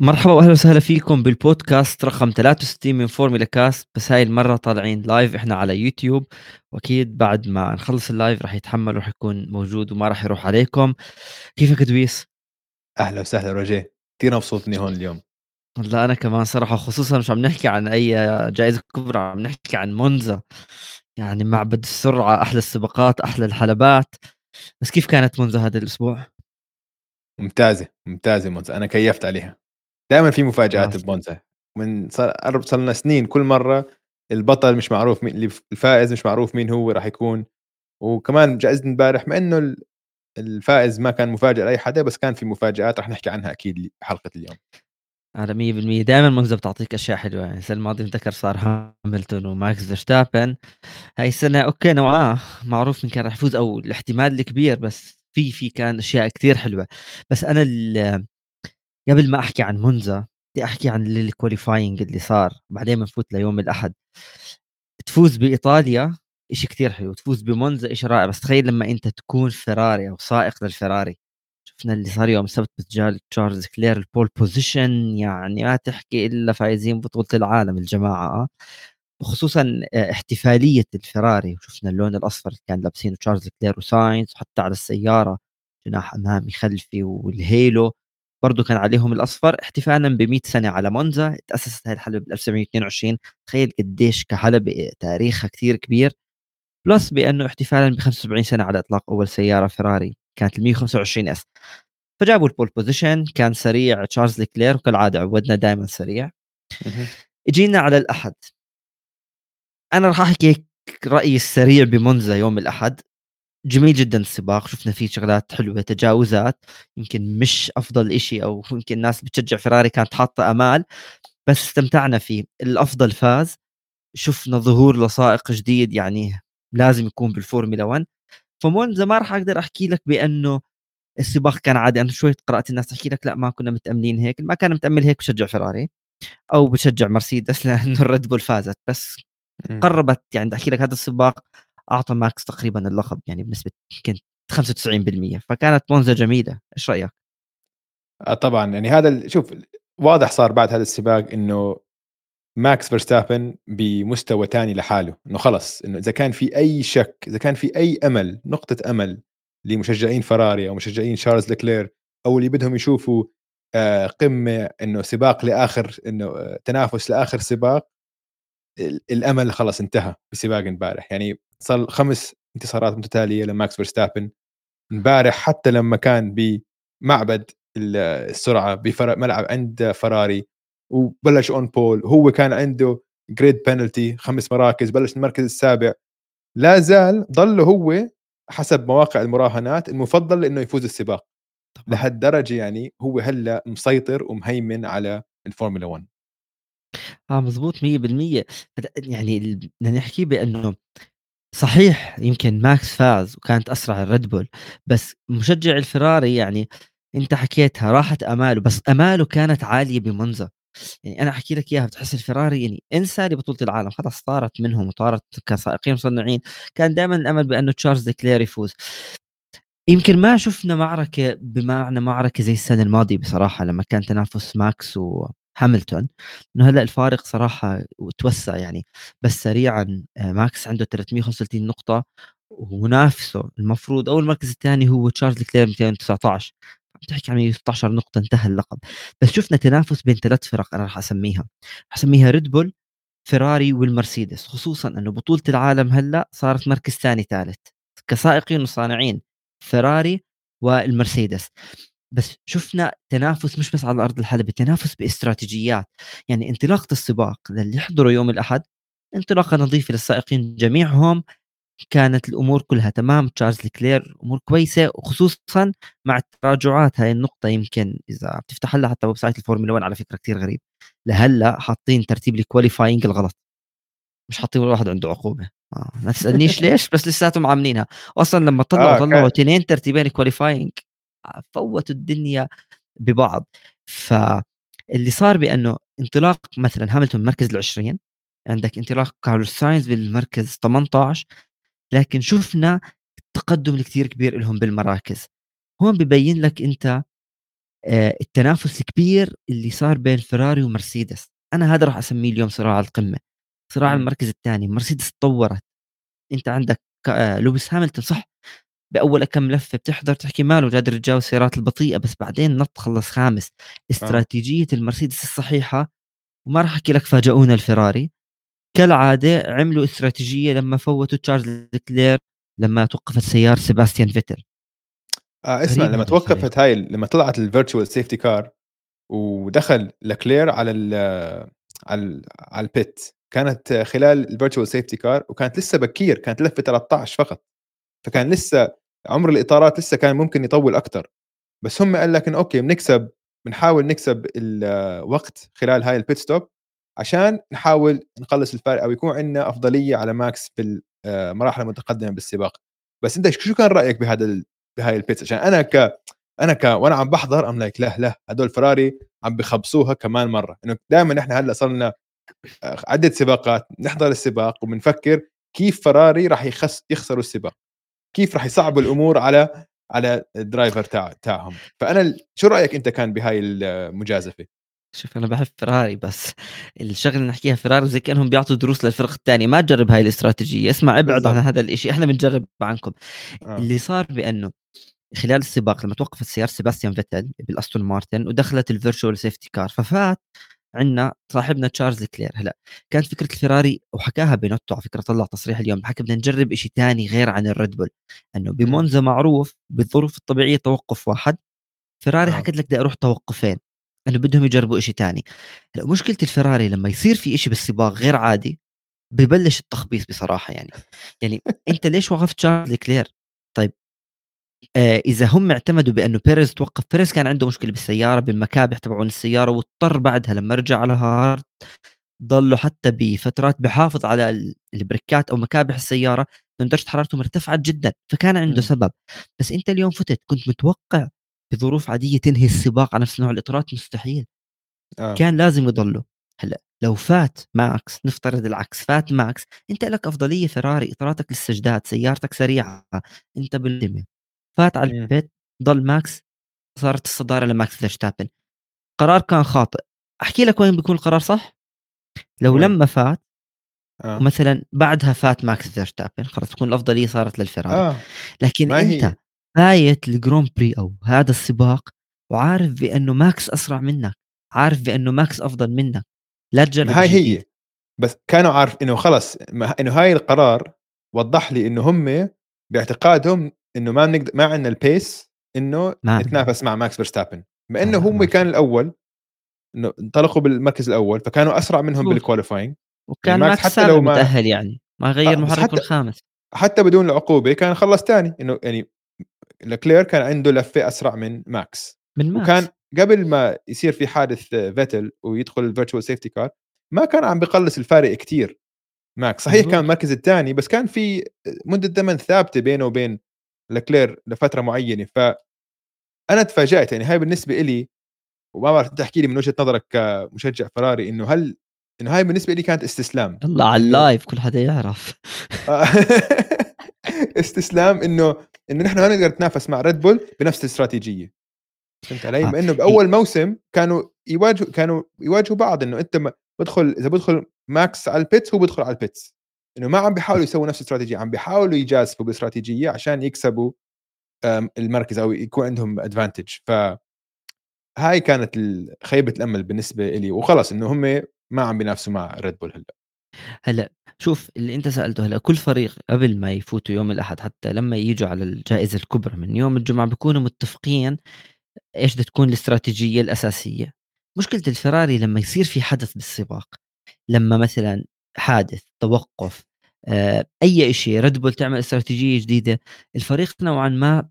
مرحبا واهلا وسهلا فيكم بالبودكاست رقم 63 من فورمولا كاست. بس هاي المرة طالعين live إحنا على يوتيوب. وأكيد بعد ما نخلص ال live راح يتحمل وراح يكون موجود وما راح يروح عليكم. كيفك دويس؟ أهلا وسهلا روجيه. كثير مبسوط اني هون اليوم. والله أنا كمان صراحة خصوصا مش عم نحكي عن أي جائزة كبرى عم نحكي عن مونزا. يعني معبد السرعة أحلى السباقات أحلى الحلبات. بس كيف كانت مونزا هذا الأسبوع؟ ممتازة ممتازة مونزا. أنا كيفت عليها. دائما في مفاجآت خلاص بمونزا من صار صار لنا سنين كل مرة البطل مش معروف مين اللي الفائز مش معروف مين هو راح يكون. وكمان جائزه امبارح مع إنه الفائز ما كان مفاجئ لأي حدا بس كان في مفاجآت راح نحكي عنها أكيد بحلقه اليوم. على 100% دائما مونزا بتعطيك أشياء حلوة. يعني السنة الماضية ذكر صار هاملتون وماكس فيرستابن. هاي السنة okay نوعا معروف من كان راح يفوز أو الاحتمال الكبير بس في في كان أشياء كثير حلوة. بس أنا قبل ما أحكي عن مونزا بدي أحكي عن ال qualifying اللي صار بعدين بنفوت ليوم الأحد. تفوز بإيطاليا شيء كثير حلو. تفوز بمونزا شيء رائع. بس تخيل لما أنت تكون فيراري أو سائق للفيراري. شفنا اللي صار يوم السبت بس جاب تشارلز لكلير ال pole position يعني ما تحكي إلا فايزين بطولة العالم الجماعة آه. وخصوصا آه، احتفالية الفراري وشفنا اللون الأصفر اللي كان لابسينه تشارلز لكلير وساينز وحتى على السيارة جناح أمامي خلفي وال halo. برضه كان عليهم الأصفر احتفالا ب 100 سنة على مونزا تأسست هاي الحلبة ب 1922 تخيل قديش كحلبة تاريخها كثير كبير. plus بأنه احتفالا ب 75 سنة على إطلاق أول سيارة فراري كانت ال 125 S. فجابوا ال pole position كان سريع تشارلز لكلير وكالعادة عودنا دائما سريع. اجينا على الأحد. أنا راح أحكي رأيي السريع بمونزا يوم الأحد. جميل جدا السباق. شفنا فيه شغلات حلوة تجاوزات. يمكن مش أفضل إشي أو يمكن الناس بتشجع فراري كانت حاطة أمال بس استمتعنا فيه. الأفضل فاز. شفنا ظهور لسائق جديد يعني لازم يكون بالفورمولا 1 فمونزا ما راح أقدر أحكي لك بأنه السباق كان عادي. أنا شوي قرأت الناس تحكي لك لا ما كنا متأملين هيك. ما كان متأمل هيك بشجع فراري أو بشجع مرسيدس لأنه الريد بول فازت. بس قربت يعني بدي أحكي لك هذا السباق أعطى ماكس تقريبا اللقب يعني بنسبة يمكن 95% فكانت مونزا جميلة. إيش رأيك؟ آه طبعا. يعني هذا شوف واضح صار بعد هذا السباق إنه ماكس فيرستابن بمستوى ثاني لحاله إنه خلص إنه إذا كان في أي شك إذا كان في أي أمل نقطة أمل لمشجعين فراري أو مشجعين شارلز لكلير أو اللي بدهم يشوفوا آه، قمة إنه سباق لآخر إنه آه، تنافس لآخر سباق الأمل خلص انتهى بسباق امبارح. يعني صار خمس انتصارات متتالية لماكس فيرستابن. امبارح حتى لما كان بمعبد السرعة بملعب عند فراري وبلش on pole هو كان عنده grid penalty خمس مراكز بلش المركز السابع. لا زال ضل هو حسب مواقع المراهنات المفضل إنه يفوز السباق. لهالدرجة يعني هو هلأ مسيطر ومهيمن على الفورمولا 1 آه مزبوط 100% يعني بدنا نحكي بأنه صحيح يمكن ماكس فاز وكانت أسرع الريد بول بس مشجع الفراري يعني أنت حكيتها راحت أماله بس أماله كانت عالية بمونزا يعني أنا أحكي لك إياها بتحس الفراري يعني انسى لبطولة العالم خلاص طارت منهم وطارت كسائقين مصنعين كان دائما الأمل بأنه تشارلز لكلير يفوز. يمكن ما شفنا معركة بمعنى معركة زي السنة الماضية بصراحة لما كان تنافس ماكس وهاملتون إنه هلأ الفارق صراحة توسع يعني. بس سريعا آه، ماكس عنده 335 نقطة ومنافسه. المفروض أول المركز الثاني هو تشارلز لكلير 219 بتحكي عن 116 نقطة انتهى اللقب. بس شفنا تنافس بين ثلاث فرق أنا راح أسميها. راح أسميها ريد بول فيراري والمرسيدس. خصوصا أنه بطولة العالم هلأ صارت مركز ثاني ثالث. كسائقين وصانعين فيراري والمرسيدس. بس شفنا تنافس مش بس على ارض الحلبة تنافس باستراتيجيات. يعني انطلاقة السباق للي يحضروا يوم الأحد انطلاقة نظيفة للسائقين جميعهم. كانت الأمور كلها تمام تشارلز لكلير أمور كويسة وخصوصا مع التراجعات هاي النقطة يمكن إذا بتفتح هلا حتى website الفورمولا 1 على فكرة كثير غريب. لهلأ حاطين ترتيب ال qualifying الغلط. مش حاطين ولا واحد عنده عقوبة. آه. ما تسألنيش ليش بس لساتهم عاملينها. أصلا لما طلعوا آه طلعوا اثنين ترتيبين qualifying فوتوا الدنيا ببعض. فاللي صار بأنه انطلاق مثلا هاملتون المركز ال20 عندك انطلاق كارلوس ساينز بالمركز 18 لكن شفنا التقدم الكثير كبير لهم بالمراكز. هون ببين لك أنت آه، التنافس الكبير اللي صار بين فيراري ومرسيدس. أنا هذا راح أسميه اليوم صراع القمة. صراع. المركز الثاني مرسيدس تطورت. أنت عندك آه، لويس هاملتون صح؟ بأول كم لفة بتحضر تحكي ماله قادر يتجاوز السيارات البطيئة بس بعدين نط خلص خامس. استراتيجية المرسيدس الصحيحة وما راح أحكي لك فاجئونا الفراري. كالعادة عملوا استراتيجية لما فوتوا تشارلز لكلير لما توقفت سياره سيباستيان فيتل. آه اسمع لما. توقفت هاي لما طلعت ال virtual safety car ودخل لكلير على ال على ال على ال pit كانت خلال ال virtual safety car وكانت لسه بكير كانت لفة 13 فقط. فكان لسه عمر الإطارات لسه كان ممكن يطول أكثر بس هم قال لك إنه okay بنكسب بنحاول نكسب الوقت خلال هاي ال pit stop عشان نحاول نقلص الفارق أو يكون عندنا أفضلية على ماكس في المراحل المتقدمه بالسباق. بس أنت شو كان رأيك بهذا. بهاي ال pits عشان أنا ك أنا ك وأنا عم بحضر I'm like لا لا هدول فراري عم بخبصوها كمان مرة. إنه دائما إحنا هلأ صرنا عدة سباقات نحضر السباق وبنفكر كيف فراري راح يخس يخسروا السباق. كيف راح يصعبوا الأمور على على ال driver تاع تاعهم. فأنا شو رأيك أنت كان بهاي المجازفة؟ شوف أنا بحب فيراري بس الشغلة اللي نحكيها فيراري زي كأنهم بيعطوا دروس للفرق الثانية ما تجرب هاي الاستراتيجية. اسمع ابعد عن. هذا الشيء إحنا بنجرب عنكم. آه. اللي صار بأنه خلال السباق لما توقفت سياره سيباستيان فيتل بالأستون مارتن ودخلت ال virtual safety car ففات عندنا صاحبنا تشارلز لكلير. هلا كانت فكرة الفيراري وحكاها بينوتو على فكرة طلع تصريح اليوم. حكى بدنا نجرب شيء ثاني غير عن الريد بول. إنه بمونزا معروف بالظروف الطبيعية توقف واحد فيراري آه. حكت لك بدي أروح توقفين إنه بدهم يجربوا شيء ثاني هلا مشكلة الفيراري لما يصير في شيء بالسباق غير عادي ببلش التخبيص بصراحة يعني. يعني أنت ليش وقفت تشارلز لكلير؟ طيب إذا هم اعتمدوا بأنه بيريز توقف بيريز كان عنده مشكلة بالسيارة بالمكابح تبعون السيارة واضطر بعدها لما رجع على hard ضلوا حتى بفترات بحافظ على ال- البريكات أو مكابح السيارة لأن درجه حرارتهم ارتفعت جدا فكان عنده. سبب. بس أنت اليوم فتت كنت متوقع بظروف عادية تنهي السباق على نفس نوع الإطارات؟ مستحيل. آه. كان لازم يضلوا. هلأ لو فات ماكس نفترض العكس فات ماكس أنت لك أفضلية فيراري إطاراتك لسا جداد سيارتك سريعة أنت بال limit فات على مم. ال pit ضل ماكس صارت الصدارة لماكس فيرستابن قرار كان خاطئ أحكي لك وين بيكون القرار صح لو وين؟ لما فات آه. ومثلا بعدها فات ماكس فيرستابن خلص تكون الأفضلية صارت للفيراري آه لكن ما هي- انت فايت ال Grand Prix أو هذا السباق وعارف بأنه ماكس أسرع منك عارف بأنه ماكس أفضل منك لا تجرب هاي. هي بس كانوا عارف إنه خلص إنه هاي القرار وضح لي إنه هم باعتقادهم إنه ما بنقدر ما عندنا ال pace إنه نتنافس مع ماكس فيرستابن مع انه ما كان. الأول إنه انطلقوا بالمركز الأول فكانوا أسرع منهم. بال qualifying وكان ماكس ماكس حتى لو ما- متأهل يعني ما غير آه، محركه الخامس. حتى بدون العقوبة كان خلص ثاني إنه يعني لكلير كان عنده لفة أسرع من ماكس من ماكس وكان قبل ما يصير في حادث فيتل ويدخل ال virtual safety car ما كان عم بقلص الفارق كتير. ماكس صحيح مظبوط. كان المركز الثاني بس كان في مدة زمن ثابتة بينه وبين لكلير لفترة معينة. ف أنا تفاجأت يعني هاي بالنسبة لي وما بعرف تحكي لي من وجهة نظرك كمشجع فراري إنه هل إنه هاي بالنسبة لي كانت استسلام. الله على ال live كل حدا يعرف. استسلام إنه إنه نحن ما نقدر نتنافس مع ريد بول بنفس الاستراتيجية. فهمت علي؟ آه. مع إنه بأول موسم كانوا يواجهوا كانوا يواجهوا بعض إنه أنت بدخل إذا بدخل ماكس على ال pits هو بدخل على ال pits. إنه ما عم بيحاولوا يسووا نفس الاستراتيجيه عم بيحاولوا يجازفوا باستراتيجية عشان يكسبوا المركز أو يكون عندهم advantage ف هاي كانت خيبة الأمل بالنسبة لي وخلص إنه هم ما عم بينافسوا مع ريد بول هلأ. هلأ شوف اللي أنت سألته هلأ كل فريق قبل ما يفوتوا يوم الأحد حتى لما يجوا على الجائزة الكبرى من يوم الجمعة بيكونوا متفقين إيش بدها تكون الاستراتيجية الأساسية. مشكلة الفراري لما يصير في حدث بالسباق لما مثلا حادث توقف آه، أي شيء ريد بول تعمل استراتيجية جديدة. الفريق نوعا ما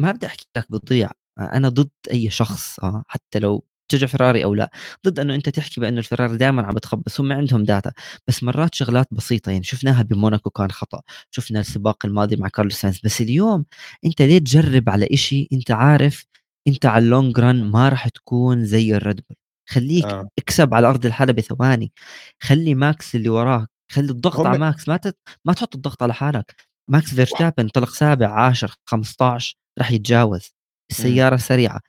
ما بدي أحكي لك بتضيع. أنا ضد أي شخص آه حتى لو تشجع فراري أو لا. ضد إنه أنت تحكي بأنه الفراري دائما عم بتخبص هم عندهم data بس مرات شغلات بسيطة يعني شفناها بموناكو كان خطأ. شفنا السباق الماضي مع كارلوس ساينز بس اليوم أنت ليه تجرب على إشي أنت عارف أنت على ال long run ما راح تكون زي الريد بول خليك آه. اكسب على أرض الحلبة ثواني خلي ماكس اللي وراك خلي الضغط هم- على ماكس ما تت... ما تحط الضغط على حالك. ماكس فيرستابن طلق سابع 10 15 راح يتجاوز. السيارة سريعة.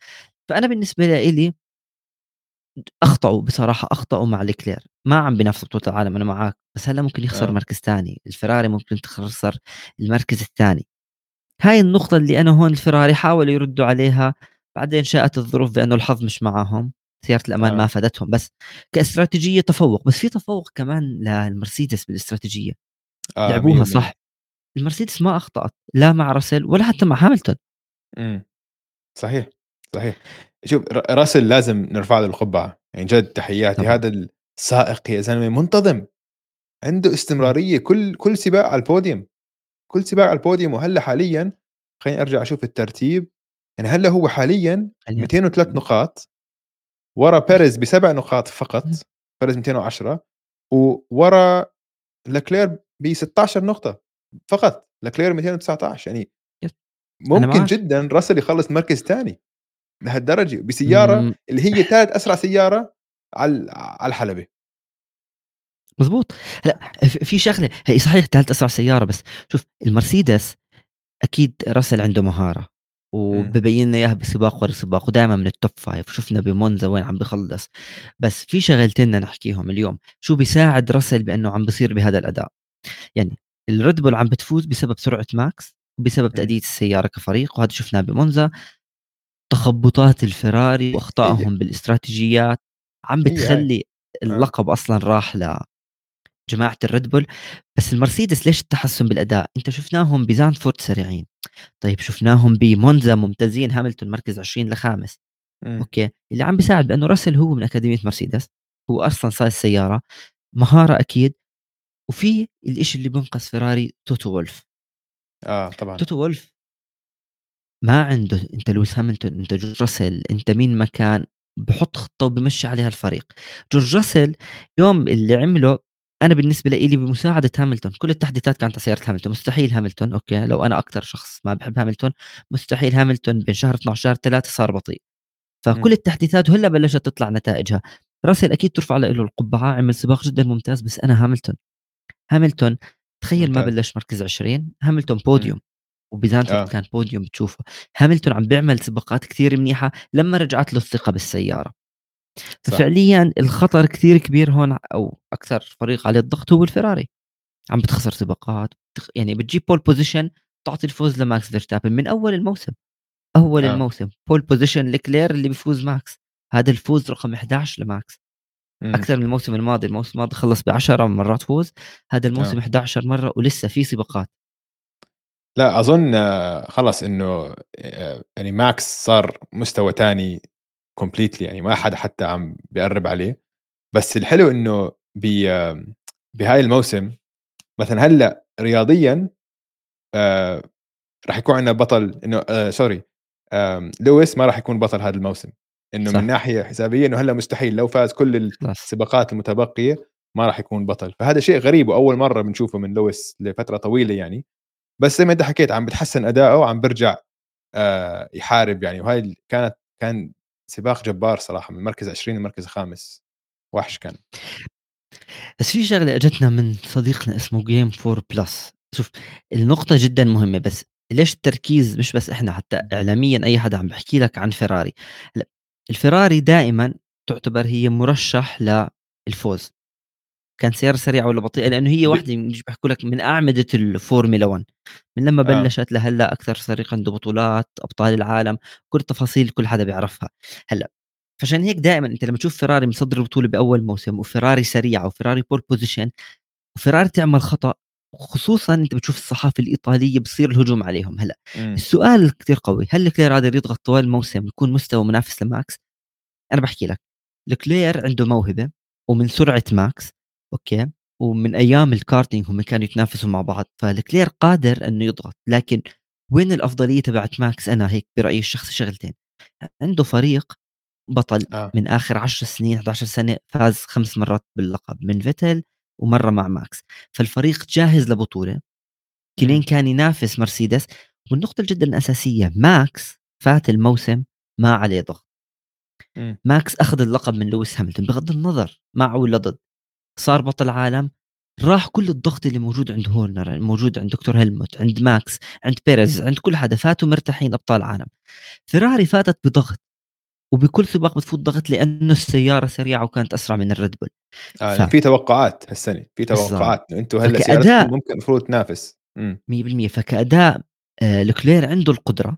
فأنا بالنسبة لإلي أخطأوا بصراحة أخطأوا مع ليكلير. ما عم بينافسوا بطولة العالم أنا معاك. بس هلا ممكن يخسر آه. مركز ثاني. الفراري ممكن تخسر المركز الثاني. هاي النقطة اللي أنا هون الفراري حاولوا يردوا عليها. بعدين شاءت الظروف بأنه الحظ مش معاهم. سيارة الأمان آه. ما فادتهم بس كاستراتيجية تفوق بس في تفوق كمان للمرسيدس بالاستراتيجية. آه لعبوها 100% صح. المرسيدس ما أخطأت لا مع راسل ولا حتى مع هاملتون. إمم. صحيح، صحيح. شوف راسل لازم نرفع له القبعة، يعني جد تحياتي، طبعا. هذا السائق يا زلمة منتظم، عنده مم. استمرارية كل كل سباق على الpodium، كل سباق على الpodium وهلّا حاليًا خلّيني أرجع أشوف الترتيب، يعني هلّا هو حاليا 203 نقاط، ورا بيريز ب7 نقاط فقط، بيريز 210 وورا لكلير ب16 نقطة فقط، لكلير 219 يعني ممكن جدًا راسل يخلّص مركز تاني. لهالدرجة بسيارة مم. اللي هي ثالث أسرع سيارة على على الحلبة. مزبوط هلا في شغلة هي صحيح ثالث أسرع سيارة بس شوف المرسيدس أكيد راسل عنده مهارة وببين لنا إياها بسباق ورا سباق ودائما من ال top five شفنا بمونزا وين عم بخلص. بس في شغلتين بدنا نحكيهم اليوم. شو بيساعد راسل بأنه عم بصير بهذا الأداء؟ يعني الريد بول عم بتفوز بسبب سرعة ماكس وبسبب إمم، تأدية السيارة كفريق وهذا شفناه بمونزا. تخبطات الفراري وأخطائهم بالاستراتيجيات عم بتخلي آه، اللقب أصلا راح لجماعه الريد بول بس المرسيدس ليش التحسن بالأداء؟ أنت شفناهم بزانفورد سريعين. طيب شفناهم بمونزا ممتازين هاملتون مركز 20 لخامس. إمم، أوكي. اللي عم بيساعد بأنه راسل هو من أكاديمية مرسيدس هو أصلا صاير السياره مهارة أكيد وفي الإشي اللي بنقذ فيراري توتو وولف. آه طبعًا، توتو وولف ما عنده أنت لويس هاميلتون أنت جورج راسل أنت مين ما كان بحط خطة وبمشي عليها الفريق. جورج راسل يوم اللي عمله أنا بالنسبة لي بمساعدة هاميلتون كل التحديثات كانت على سيارة هاميلتون مستحيل هاميلتون أوكي لو أنا أكثر شخص ما بحب هاميلتون مستحيل هامilton بين شهر 12 شهر 3 صار بطيء. فكل التحديثات وهلا بلشت تطلع نتائجها. راسل أكيد ترفع له القبعة عمل سباق جدا ممتاز بس أنا هامilton هامilton تخيل ما بلش مركز 20 هامilton إمم، بوديوم وبزانفورد آه، كان بوديوم بتشوفه هامilton عم بيعمل سباقات كثير منيحة لما رجعت له الثقة بالسيارة. ففعليا الخطر كثير كبير هون أو أكثر فريق عليه الضغط هو الفراري. عم بتخسر سباقات بتخ... يعني بتجيب pole position تعطي الفوز لماكس فيرستابن من أول الموسم. أول آه، الموسم pole position لكلير اللي بيفوز ماكس. هذا الفوز رقم 11 لماكس. إمم، أكثر من الموسم الماضي الموسم الماضي خلص ب 10 مرات فوز. هذا آه، الموسم 11 مرة ولسه في سباقات. لأ أظن خلص إنه آآ يعني ماكس صار مستوى تاني completely يعني ما حدا حتى عم بيقرّب عليه، بس الحلو إنه ب بهاي الموسم مثلًا هلّأ رياضيًا آآ راح يكون عندنا بطل إنه آآ sorry آمم لويس ما راح يكون بطل هذا الموسم، إنه من صح. ناحية حسابية إنه هلّأ مستحيل لو فاز كل السباقات المتبقية ما راح يكون بطل، فهذا شيء غريب وأول مرّة بنشوفه من لويس لفترة طويلة يعني، بس زي ما أنت حكيت عم بيتحسن أداؤه وعم بيرجع آآ يحارب يعني. وهاي كانت كان سباق جبار صراحة من المركز 20 للمركز الخامس، وحش كان. بس في شغلة إجتنا من صديقنا اسمه جيم فور بلس شوف النقطة جدا مهمة بس ليش التركيز مش بس إحنا حتى اعلاميا أي حدا عم بحكي لك عن فيراري الفيراري دائما تعتبر هي مرشح للفوز. كان سيارة سريعة ولا بطيئة؟ لأنه هي واحدة مش بيحكوا لك من أعمدة الفورمولا 1 من لما آه، بلشت لهلأ أكثر فريق عنده بطولات أبطال العالم كل التفاصيل كل حدا بيعرفها. هلأ فعشان هيك دائما أنت لما تشوف فيراري مصدر البطولة بأول موسم وفيراري سريعة وفيراري pole position وفيراري تعمل خطأ خصوصا أنت بتشوف الصحافة الإيطالية بصير الهجوم عليهم. هلأ إمم، السؤال كثير قوي هل لكلير قادر يضغط طوال الموسم يكون مستوى منافس لماكس؟ أنا باحكي لك، لكلير عنده موهبة ومن سرعة ماكس أوكي، ومن أيام الكارتينج هم كانوا يتنافسوا مع بعض، فلكلير قادر إنه يضغط، لكن وين الأفضلية تبعت ماكس؟ أنا هيك برأيي الشخصي شغلتين، عنده فريق بطل آه، من آخر 10 سنين 11 سنة فاز 5 مرات باللقب من فيتل ومرة مع ماكس، فالفريق جاهز لبطولة، إمم، كلين كان ينافس مرسيدس، والنقطة جدًا الأساسية ماكس فات الموسم ما عليه ضغط. ماكس أخذ اللقب من لويس هاميلتون بغض النظر مع ولا ضد. صار بطل عالم راح كل الضغط اللي موجود عند هورنر موجود عند دكتور هيلموت عند ماكس عند بيريز عند كل حدا فاتوا مرتاحين أبطال عالم فيراري فاتت بضغط وبكل سباق بتفوت ضغط لأنه السيارة سريعة وكانت أسرع من الريد بول. آه ف... في توقعات هالسنة في توقعات أنتم هلأ سيارتكم ممكن المفروض تنافس. 100% فكأداء آه لوكلير عنده القدرة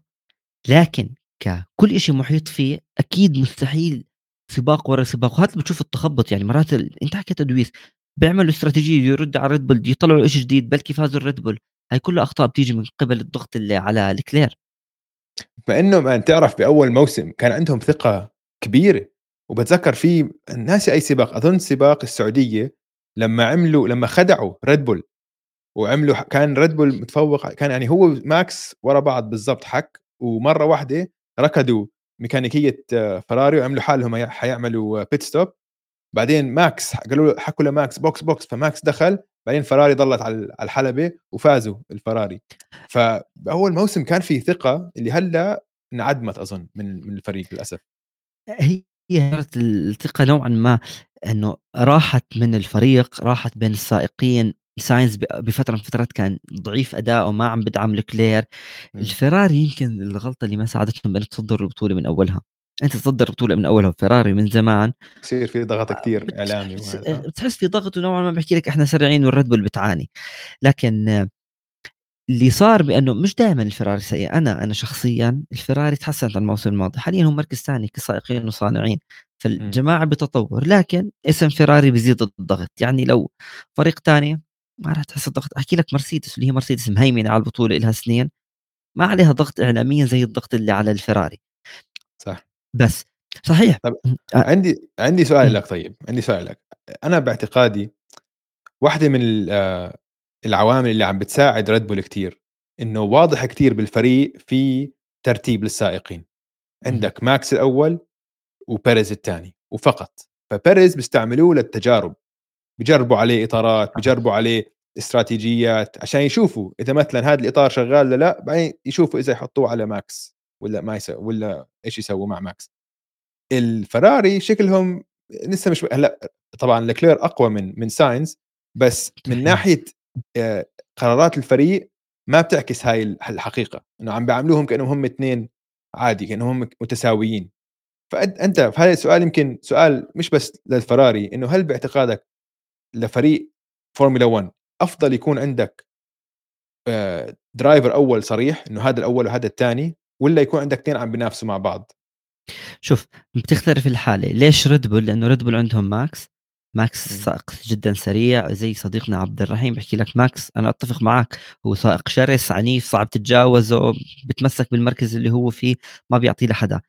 لكن ككل شيء محيط فيه أكيد مستحيل سباق ورا سباق. وهذا بتشوف التخبط يعني مرات ال... انت حكيت أدويس بيعملوا استراتيجية يرد على ريد بول يطلعوا شيء جديد بلكي فازوا الريد بول هاي كلها أخطاء بتيجي من قبل الضغط اللي على لكلير فانه ما تعرف بأول موسم كان عندهم ثقة كبيرة. وبتذكر في ناسي أي سباق أظن سباق السعودية لما عملوا لما خدعوا ريد بول وعملوا كان ريد بول متفوق كان يعني هو ماكس ورا بعض بالضبط حك. ومرة واحدة ركضوا ميكانيكية فراري وعملوا حالهم حيعملوا pit stop بعدين ماكس قالوا له حكوا لماكس box box فماكس دخل. بعدين فراري ضلت على الحلبة وفازوا الفراري. فاول موسم كان في ثقة اللي هلأ انعدمت أظن من من الفريق للأسف. هي الثقة نوعا ما إنه راحت من الفريق راحت بين السائقين ساينز بفترة من الفترات كان ضعيف أداؤه ما عم بدعم لكلير الفراري يمكن الغلطة اللي ما ساعدتهم بان تصدر البطولة من أولها. أنت تصدر البطوله من أولها. فيراري من زمان. بصير في ضغط كثير إعلامي بتحس في ضغط ونوعا ما بحكي لك إحنا سريعين والريد بول بتعاني. لكن اللي صار بأنه مش دائما الفراري سيء. أنا أنا شخصيا الفراري تحسنت عن الموسم الماضي. حاليا هم مركز ثاني كسائقين وصانعين. فالجماعة بتطور. لكن اسم فيراري بيزيد الضغط. يعني لو فريق ثاني ما راح تحس الضغط أحكي لك مرسيدس اللي هي مرسيدس مهيمنة على البطولة لها سنين ما عليها ضغط اعلاميا زي الضغط اللي على الفراري. صح. بس صحيح. طب عندي عندي سؤال لك طيب عندي سؤال لك. أنا باعتقادي واحدة من العوامل اللي عم بتساعد ريد بول كثير إنه واضح كثير بالفريق في ترتيب للسائقين. عندك ماكس الأول وبيريز الثاني وفقط. فبيريز بيستعملوه للتجارب. بجربوا عليه إطارات بجربوا عليه استراتيجيات عشان يشوفوا إذا مثلا هذا الإطار شغال ولا لا بعدين يشوفوا إذا يحطوه على ماكس ولا ما يسوي ولا إيش يسووا مع ماكس. الفراري شكلهم لسه مش هلأ طبعا لكلير أقوى من من ساينز بس من ناحية آه، قرارات الفريق ما بتعكس هاي الحقيقة. إنه عم بيعاملوهم كأنهم هم اثنين عادي كأنهم هم متساويين. فانت في هذا السؤال يمكن سؤال مش بس للفراري إنه هل باعتقادك لفريق فورمولا 1 أفضل يكون عندك driver آه، أول صريح إنه هذا الأول وهذا الثاني ولا يكون عندك اثنين عم بينافسوا مع بعض؟ شوف بتختلف الحالة. ليش ريد بول لأنه ريد بول عندهم ماكس ماكس سائق جدا سريع زي صديقنا عبد الرحيم بحكي لك ماكس أنا أتفق معك هو سائق شرس عنيف صعب تتجاوزه بتمسك بالمركز اللي هو فيه ما بيعطيه لحدا.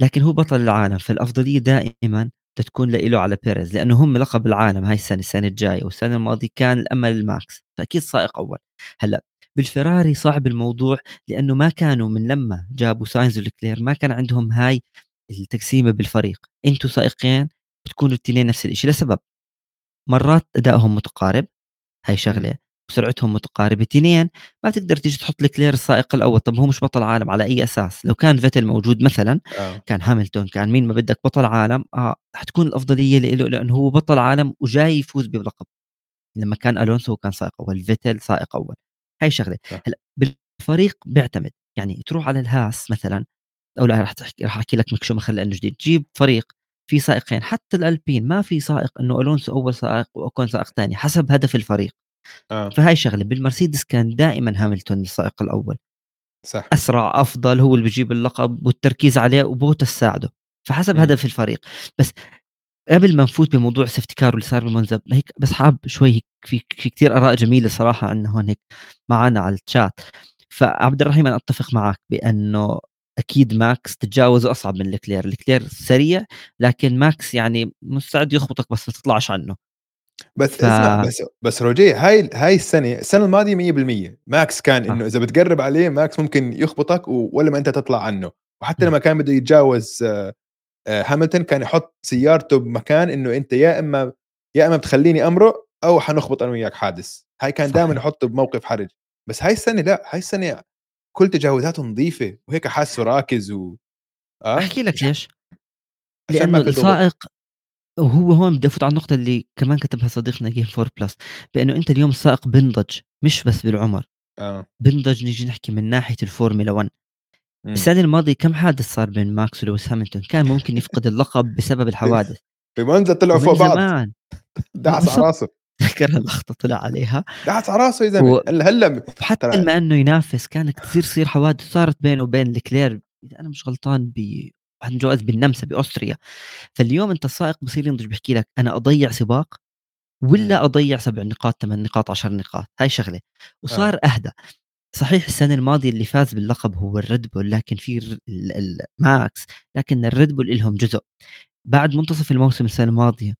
لكن هو بطل العالم فالأفضلية دائما تكون له على بيريز لأنه هم لقب العالم هاي السنة السنة الجاية والسنة الماضية كان الأمل لماكس فأكيد سائق أول. هلأ بالفراري صعب الموضوع لأنه ما كانوا من لما جابوا ساينز ولكلير ما كان عندهم هاي التقسيمة بالفريق. أنتم سائقين بتكونوا الاثنين نفس الشيء لسبب. مرات أدائهم متقارب هاي شغلة. وسرعتهم متقاربه اثنين ما تقدر تيجي تحط لكلير السائق الأول. طب هو مش بطل عالم على أي أساس؟ لو كان فيتل موجود مثلا آه. كان هاملتون كان مين ما بدك بطل عالم آه حتكون الأفضلية له لأنه هو بطل عالم وجاي يفوز بلقب. لما كان ألونسو كان سائق أول فيتل سائق أول. هاي شغلة. هلأ بالفريق بيعتمد. يعني تروح على الهاس مثلا أو لا راح تحكي راح أحكي لك ميك شوماخر لأنه جديد. تجيب فريق في سائقين حتى الألبين ما في سائق إنه ألونسو أول سائق أوكون سائق ثاني حسب هدف الفريق. آه. فهاي شغلة بالمرسيدس كان دائما هاملتون السائق الأول. صح. أسرع أفضل هو اللي بيجيب اللقب والتركيز عليه وبوتاس ساعده فحسب م. هدف الفريق. بس قبل ما نفوت بموضوع safety car واللي صار بمونزا هيك بس حاب شوي هيك في في كثير آراء جميلة صراحة عن هون هيك معنا على الشات فعبد الرحيم أنا أتفق معك بأنه أكيد ماكس تتجاوزه أصعب من لكلير لكلير سريع لكن ماكس يعني مستعد يخبطك بس ما تطلعش عنه. بس ف... اسمع بس بس روجي هاي هاي السنة السنة الماضية 100% ماكس كان إنه إذا بتقرب عليه ماكس ممكن يخبطك ولا ما أنت تطلع عنه. وحتى لما كان بده يتجاوز آه، آه، هاملتون كان يحط سيارته بمكان إنه أنت يا إما يا إما بتخليني أمرق أو حنخبط أنا وياك حادث. هاي كان دائما يحطه بموقف حرج. بس هاي السنة لا هاي السنة كل تجاوزاته نظيفة. وهيك حاسه راكز و آه أحكي لك ليش؟ لأنه السائق وهو هون بدي أفوت على النقطة اللي كمان كتبها صديقنا جيم فور بلس بأنه أنت اليوم السائق بنضج مش بس بالعمر. آه. بنضج نيجي نحكي من ناحية الفورمولا 1 السنة الماضية كم حادث صار بين ماكس ولويس هامilton كان ممكن يفقد اللقب بسبب الحوادث. بمونزا طلعوا فوق بعض. زمان. دعس على راسه. تذكر اللقطة طلع عليها. دعس على راسه يا زلمة. و... هلا ترى- لما إنه ينافس كانت كثير تصير حوادث صارت بينه وبين لكلير إذا أنا مش غلطان ب عنده جواز بالنمسا بأستريا. فاليوم أنت السائق بصير ينضج بيحكي لك أنا أضيع سباق ولا أضيع سبع نقاط ثمان نقاط عشر نقاط؟ هاي شغلة. وصار آه. اهدى صحيح السنة الماضية اللي فاز باللقب هو الريد بول لكن في الماكس لكن الريد بول لهم جزء. بعد منتصف الموسم السنة الماضية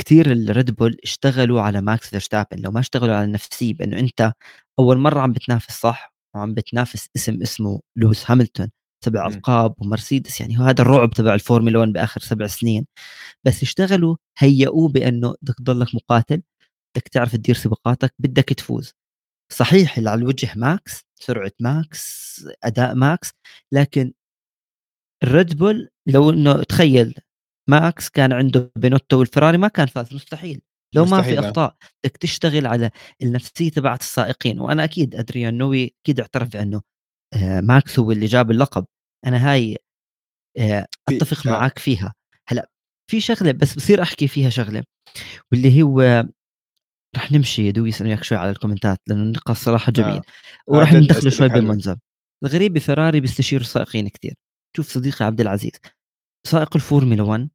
كثير الريد بول اشتغلوا على ماكس فيرستابن لو ما اشتغلوا على النفسيه بأنه أنت أول مرة عم بتنافس صح وعم بتنافس اسم اسمه لويس هاميلتون سبع مم. ألقاب ومرسيدس يعني هو هذا الرعب تبع الفورمولا 1 بآخر سبع سنين. بس اشتغلوا هيئوه بأنه بدك تضلك مقاتل بدك تعرف تدير سباقاتك بدك تفوز. صحيح اللي على الوجه ماكس سرعة ماكس أداء ماكس لكن الريد بول لو إنه تخيل ماكس كان عنده بينوتو والفراري ما كان فاز مستحيل. لو ما في آه. أخطاء بدك تشتغل على النفسية تبعت السائقين. وأنا أكيد أدريان نوي أكيد اعترف بأنه آه، ماكس هو اللي جاب اللقب. أنا هاي آه، أتفق آه. معك فيها هلأ في شغلة بس بصير أحكي فيها شغلة واللي هو رح نمشي دوي يسأل وياك شوي على الكومنتات لأنه النقاش صراحة جميل آه. ورح ندخله شوي. بالمنظر الغريب بفراري بيستشير السائقين كثير شوف صديقي عبد العزيز سائق الفورمولا 1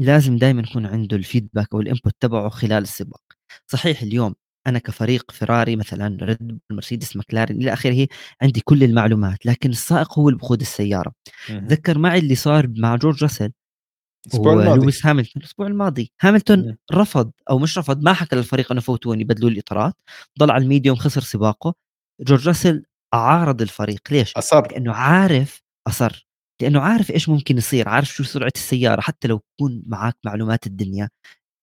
لازم دائما يكون عنده الفيدباك أو ال input تبعه خلال السباق صحيح اليوم أنا كفريق فراري مثلا ريد مرسيدس مكلارين إلى آخره عندي كل المعلومات لكن السائق هو اللي بقود السيارة. تذكر معي اللي صار مع جورج راسل؟ ولويس هاميلتون الأسبوع الماضي. هاميلتون مم. رفض أو مش رفض ما حكى للفريق إنه فوتوني بدلوا لي الاطارات ضل على ال medium خسر سباقه. جورج راسل عارض الفريق. ليش؟ أصر. لأنه عارف أصر. لأنه عارف إيش ممكن يصير عارف شو سرعة السيارة. حتى لو يكون معك معلومات الدنيا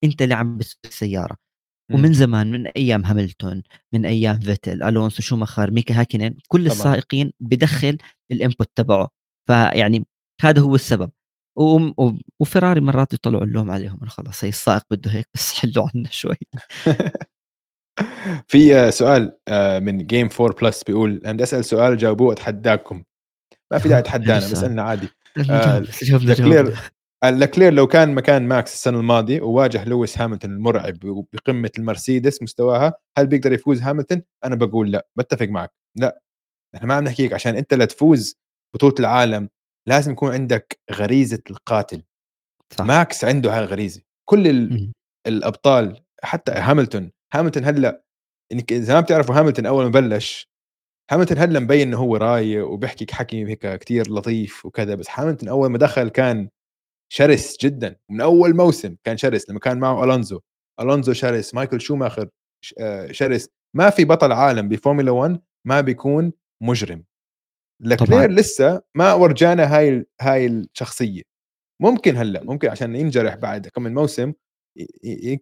أنت اللي عم بتسوق السيارة. ومن زمان من أيام هاملتون من أيام فيتل ألونسو شوماخر ميكا هاكينن كل طبعاً. السائقين بدخل ال input تبعه. فيعني هذا هو السبب. وفراري مرات يطلعوا اللوم عليهم إنه خلص هي السائق بده هيك بس حلوا عنا شوي. في سؤال آه، من جيم 4 بلس بيقول أنا بدي أسأل سؤال جاوبوه أتحداكم. ما في داعي السؤال. اسالنا عادي. آه، جاوبنا لكلير لو كان مكان ماكس السنة الماضية وواجه لويس هاميلتون المرعب بقمة المرسيدس مستواها هل بيقدر يفوز هاميلتون أنا بقول لا بتفق معك. لا. إحنا ما عم نحكيك عشان أنت لتفوز بطولة العالم لازم يكون عندك غريزة القاتل. صح. ماكس عنده هاي الغريزة. كل ال... الأبطال حتى هامilton هامilton هلأ إنك إذا ما بتعرفوا هامilton أول ما بلش هامilton هلأ مبين إنه هو رايق وبيحكي حكي هيك كتير لطيف وكذا بس هامilton أول ما دخل كان شرس جدا. من أول موسم كان شرس لما كان معه ألونزو. ألونزو شرس مايكل شوماخر آه، شرس. ما في بطل عالم بفورمولا 1 ما بيكون مجرم. لكلير. لسه ما ورجانا هاي هاي الشخصية. ممكن هلأ ممكن عشان ينجرح بعد كم من موسم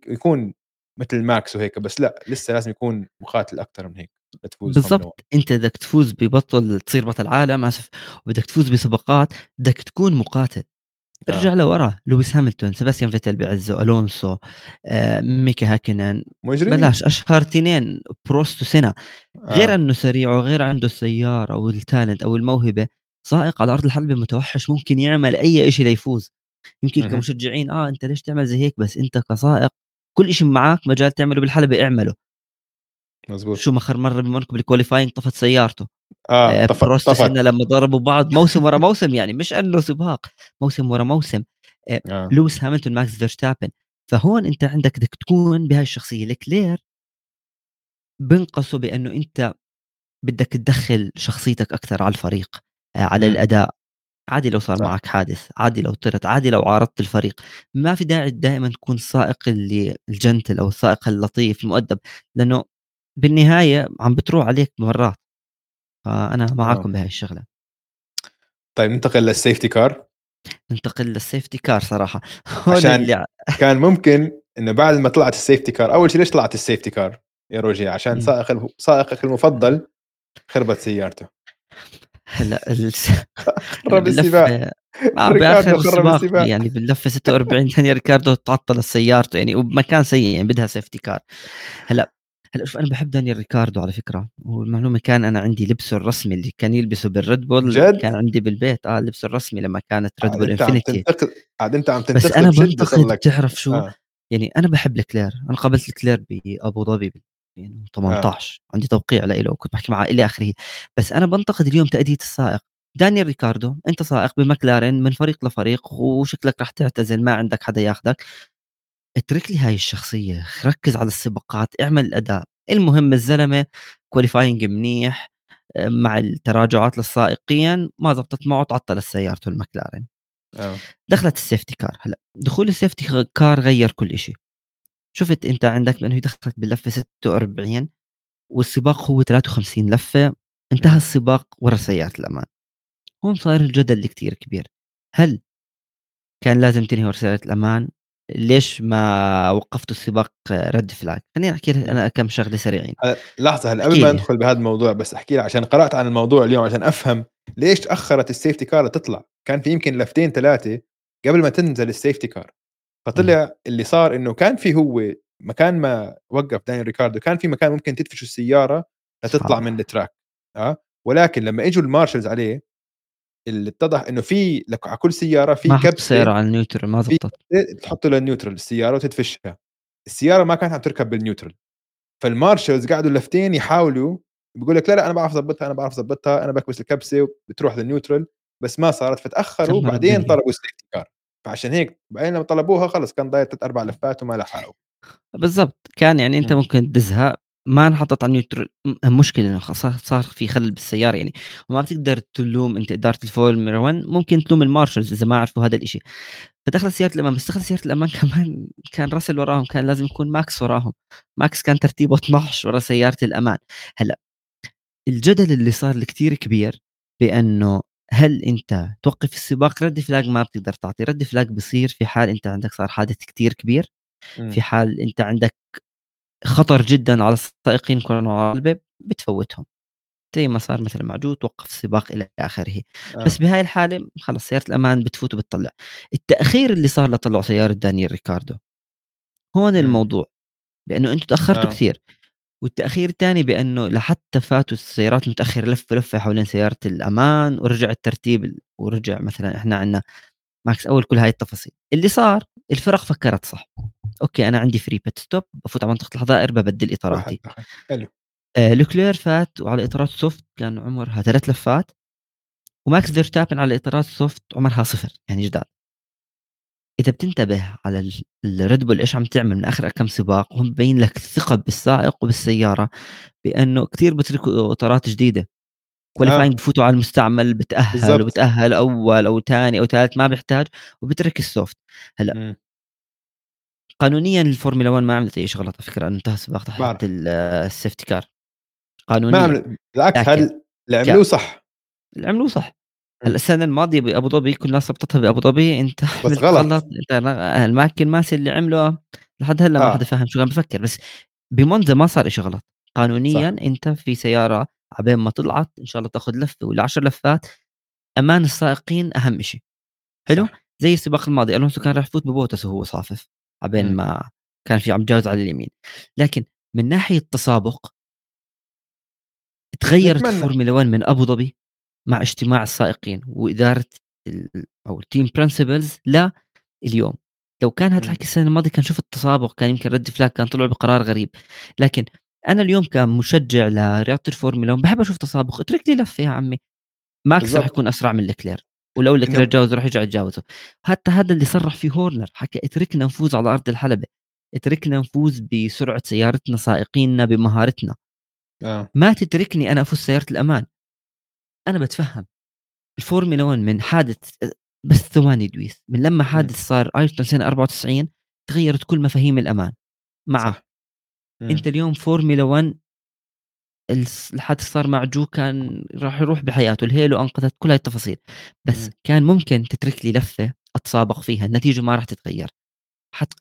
يكون مثل ماكس وهيك بس لا لسه لازم يكون مقاتل أكثر من هيك لتفوز بالضبط. أنت بدك تفوز ببطل تصير بطل عالم أسف وبدك تفوز بسباقات بدك تكون مقاتل. آه. ارجع لورا. لويس هامilton سباستيان فيتل بعزه ألونسو آه، ميكا هاكنن 1 مجرمين بلاش أشهر تنين بروست وسينا غير آه. انه سريع وغير عنده السيارة أو ال talent أو الموهبة سائق على أرض الحلبة متوحش ممكن يعمل أي شيء ليفوز. يمكن مهم. كمشجعين آه أنت ليش تعمل زي هيك؟ بس أنت كسائق كل شيء معك مجال تعمله بالحلبة اعمله. مزبوط. شوماخر مرة بموناكو بال qualifying طفى سيارته. آه سينا بروست لما ضربوا بعض موسم ورا موسم يعني مش أنه سباق موسم ورا موسم. آه. لويس هاميلتون ماكس فيرستابن. فهون أنت عندك بدك تكون بهاي الشخصية. لكلير بنقصوا بأنه أنت بدك تدخل شخصيتك أكثر على الفريق آه، على. الأداء. عادي لو صار صح. معك حادث عادي لو طرت عادي لو عارضت الفريق. ما في داعي دائما تكون السائق اللي ال gentle أو السائق اللطيف المؤدب لأنه بالنهاية عم بتروح عليك مرات. فأنا معاكم بهاي الشغلة. طيب ننتقل للسيفتي كار ننتقل لل safety car صراحة. هون عشان- اللي كان ممكن إنه بعد ما طلعت ال safety car أول شيء ليش طلعت ال safety car يا روجي؟ عشان. سائق سائقك المفضل خربت سيارته. هلأ ال- خرب السباق. آه بآخر السباق. يعني باللفه 46 ثانية ريكاردو تعطل سيارته يعني وبمكان سيء يعني بدها safety car هلأ هلا شوف أنا بحب دانيال ريكاردو على فكرة. والمعلومة كان أنا عندي لبسه الرسمي اللي كان يلبسه بالريد بول جد؟ كان عندي بالبيت. آه لبسه الرسمي لما كانت ريد عاد بول أنت عم إنفينيتي. تنتقد عاد أنت عم بس تنتقد أنا بشدة بنتقد بتعرف شو؟ آه. يعني أنا بحب الكلير أنا قابلت الكلير بابو ظبي بال آه. 18 عندي توقيع له وكنت بحكي معه إلى آخره. بس أنا بنتقد اليوم تأدية السائق. دانيال ريكاردو أنت سائق بمكلارين من فريق لفريق وشكلك رح تعتزل ما عندك حدا ياخذك اترك لي هاي الشخصية ركز على السباقات اعمل الأداء. المهم الزلمة qualifying منيح مع التراجعات للسائقين ما زبطت معه تعطل سيارته المكلارين. آه. دخلت ال safety car هلأ دخول ال safety car غير كل شيء شفت أنت عندك بانه دخلت باللفة 46 والسباق هو 53 لفة انتهى. السباق ورا سيارة الأمان. هون صار الجدل كتير كبير. هل كان لازم تنهي ورا سيارة الأمان؟ ليش ما وقفتوا السباق red flag خليني أحكي لك أنا كم شغلة سريعين. هلا لحظة هلا قبل ما. ندخل بهذا الموضوع بس أحكي لك عشان قرأت عن الموضوع اليوم عشان أفهم ليش تأخرت ال safety car تطلع كان في يمكن لفتين ثلاثة قبل ما تنزل ال safety car فطلع اللي صار إنه كان في هو مكان ما وقف دانيال ريكاردو كان في مكان ممكن تدفش السيارة لتطلع صح. من ال track آه؟ ولكن لما إجوا ال marshals عليه اللي اتضح إنه في لك على كل سيارة في ما كبسة السيارة على ال neutral ما زبطت تحط له ال neutral السيارة وتدفشها. السيارة ما كانت عم تركب بال neutral. فال marshals قعدوا لفتين يحاولوا بيقول لك لا لا أنا بعرف اضبطها أنا بعرف اضبطها أنا بكبس الكبسة وبتروح لل neutral بس ما صارت. فتأخروا بعدين. طلبوا ال safety car فعشان هيك بعدين لما طلبوها خلص كان ضايل ثلاث أربع لفات وما لحقوا. بالضبط. كان يعني أنت مم. ممكن تزهق ما انحطت على ال neutral مشكلة إنه صار في خلل بالسيارة يعني. وما بتقدر تلوم أنت إدارة الفورمولا 1 ممكن تلوم ال marshals إذا ما عرفوا هذا الشيء فدخلت سيارة الأمان بس دخلت سيارة الأمان كمان كان راسل وراهم كان لازم يكون ماكس وراهم. ماكس كان ترتيبه 12 ورا سيارة الأمان. هلأ الجدل اللي صار كتير كبير بأنه هل أنت توقف السباق؟ red flag ما بتقدر تعطي. red flag بصير في حال أنت عندك صار حادث كتير كبير. مم. في حال أنت عندك خطر جدا على السائقين يكونوا على الباب بتفوتهم زي ما صار مثلا مع جو توقف السباق إلى آخره آه. بس بهاي الحالة خلص سيارة الأمان بتفوت وبتطلع التأخير اللي صار لطلعوا سيارة دانيال ريكاردو هون. الموضوع لأنه أنتم تأخرتوا آه. كثير والتأخير الثاني بأنه لحتى فاتوا السيارات المتأخرة لفه لفه حوالين سيارة الأمان ورجع الترتيب ورجع مثلا إحنا عندنا ماكس أول كل هاي التفاصيل. اللي صار الفرق فكرت صح. أوكي أنا عندي free pit stop بفوت على منطقة الحظائر ببدل إطاراتي. حلو. آه لوكلير فات وعلى إطارات soft كان عمرها ثلاث لفات. وماكس فيرستابن على إطارات soft عمرها صفر يعني جداد إذا بتنتبه على ال- الريد بول إيش عم تعمل من آخر كم سباق هم بين لك الثقة بالسائق وبالسيارة بأنه كثير بتركوا إطارات جديدة. qualifying بفوتوا على المستعمل بتأهل. وبتأهل أول أو ثاني أو ثالث ما بيحتاج وبترك ال soft مم. قانونيا الفورمولا 1 ما عملت أي شغلات على فكره انتهى السباق تحت ال safety car ما قانونيا عمل بالعكس هذا اللي عملوه صح اللي عملوه صح. هلأ السنة الماضية بأبو ظبي كل الناس ربطتها بأبو ظبي انت عملت غلط. انت مايكل ماسي اللي عمله لحد هلأ ما آه. حدا فاهم شو عم بفكر بس بمونزا ما صار شيء غلط قانونيا صح. انت في سيارة عبين ما طلعت إن شاء الله تأخذ لفة ولا 10 لفات أمان السائقين أهم شيء حلو. زي السباق الماضي ألونسو كان راح يفوت ببوتاس وهو صافف عبين. ما كان في عم جاوز على اليمين لكن من ناحية تسابق تغيرت. الفورمولا 1 من أبو ظبي مع اجتماع السائقين وإدارة أو ال team principals لا اليوم لو كان هذا. الحكي السنة الماضية كان شوف التسابق كان يمكن red flag كان طلعوا بقرار غريب لكن أنا اليوم كمشجع لرياضة الفورمولا 1 بحب أشوف تسابق اترك لي لفة يا عمي. ماكس رح بالضبط. يكون أسرع من لوكلير ولو لوكلير تجاوز رح يرجع يتجاوزه. حتى هذا اللي صرح فيه هورنر حكى اتركنا نفوز على أرض الحلبة. اتركنا نفوز بسرعة سيارتنا سائقيننا بمهارتنا. آه. ما تتركني أنا أفوز سيارة الأمان. أنا بتفهم. الفورمولا 1 من حادث بس ثواني دويس. من لما حادث صار ايرتون سنه 94 تغيرت كل مفاهيم الأمان. مع صح. مم. انت اليوم فورمولا 1 الس- الحادث صار مع جو كان راح يروح بحياته ال halo أنقذت كل هاي التفاصيل بس مم. كان ممكن تترك لي لفة أتسابق فيها النتيجة ما راح تتغير. حتى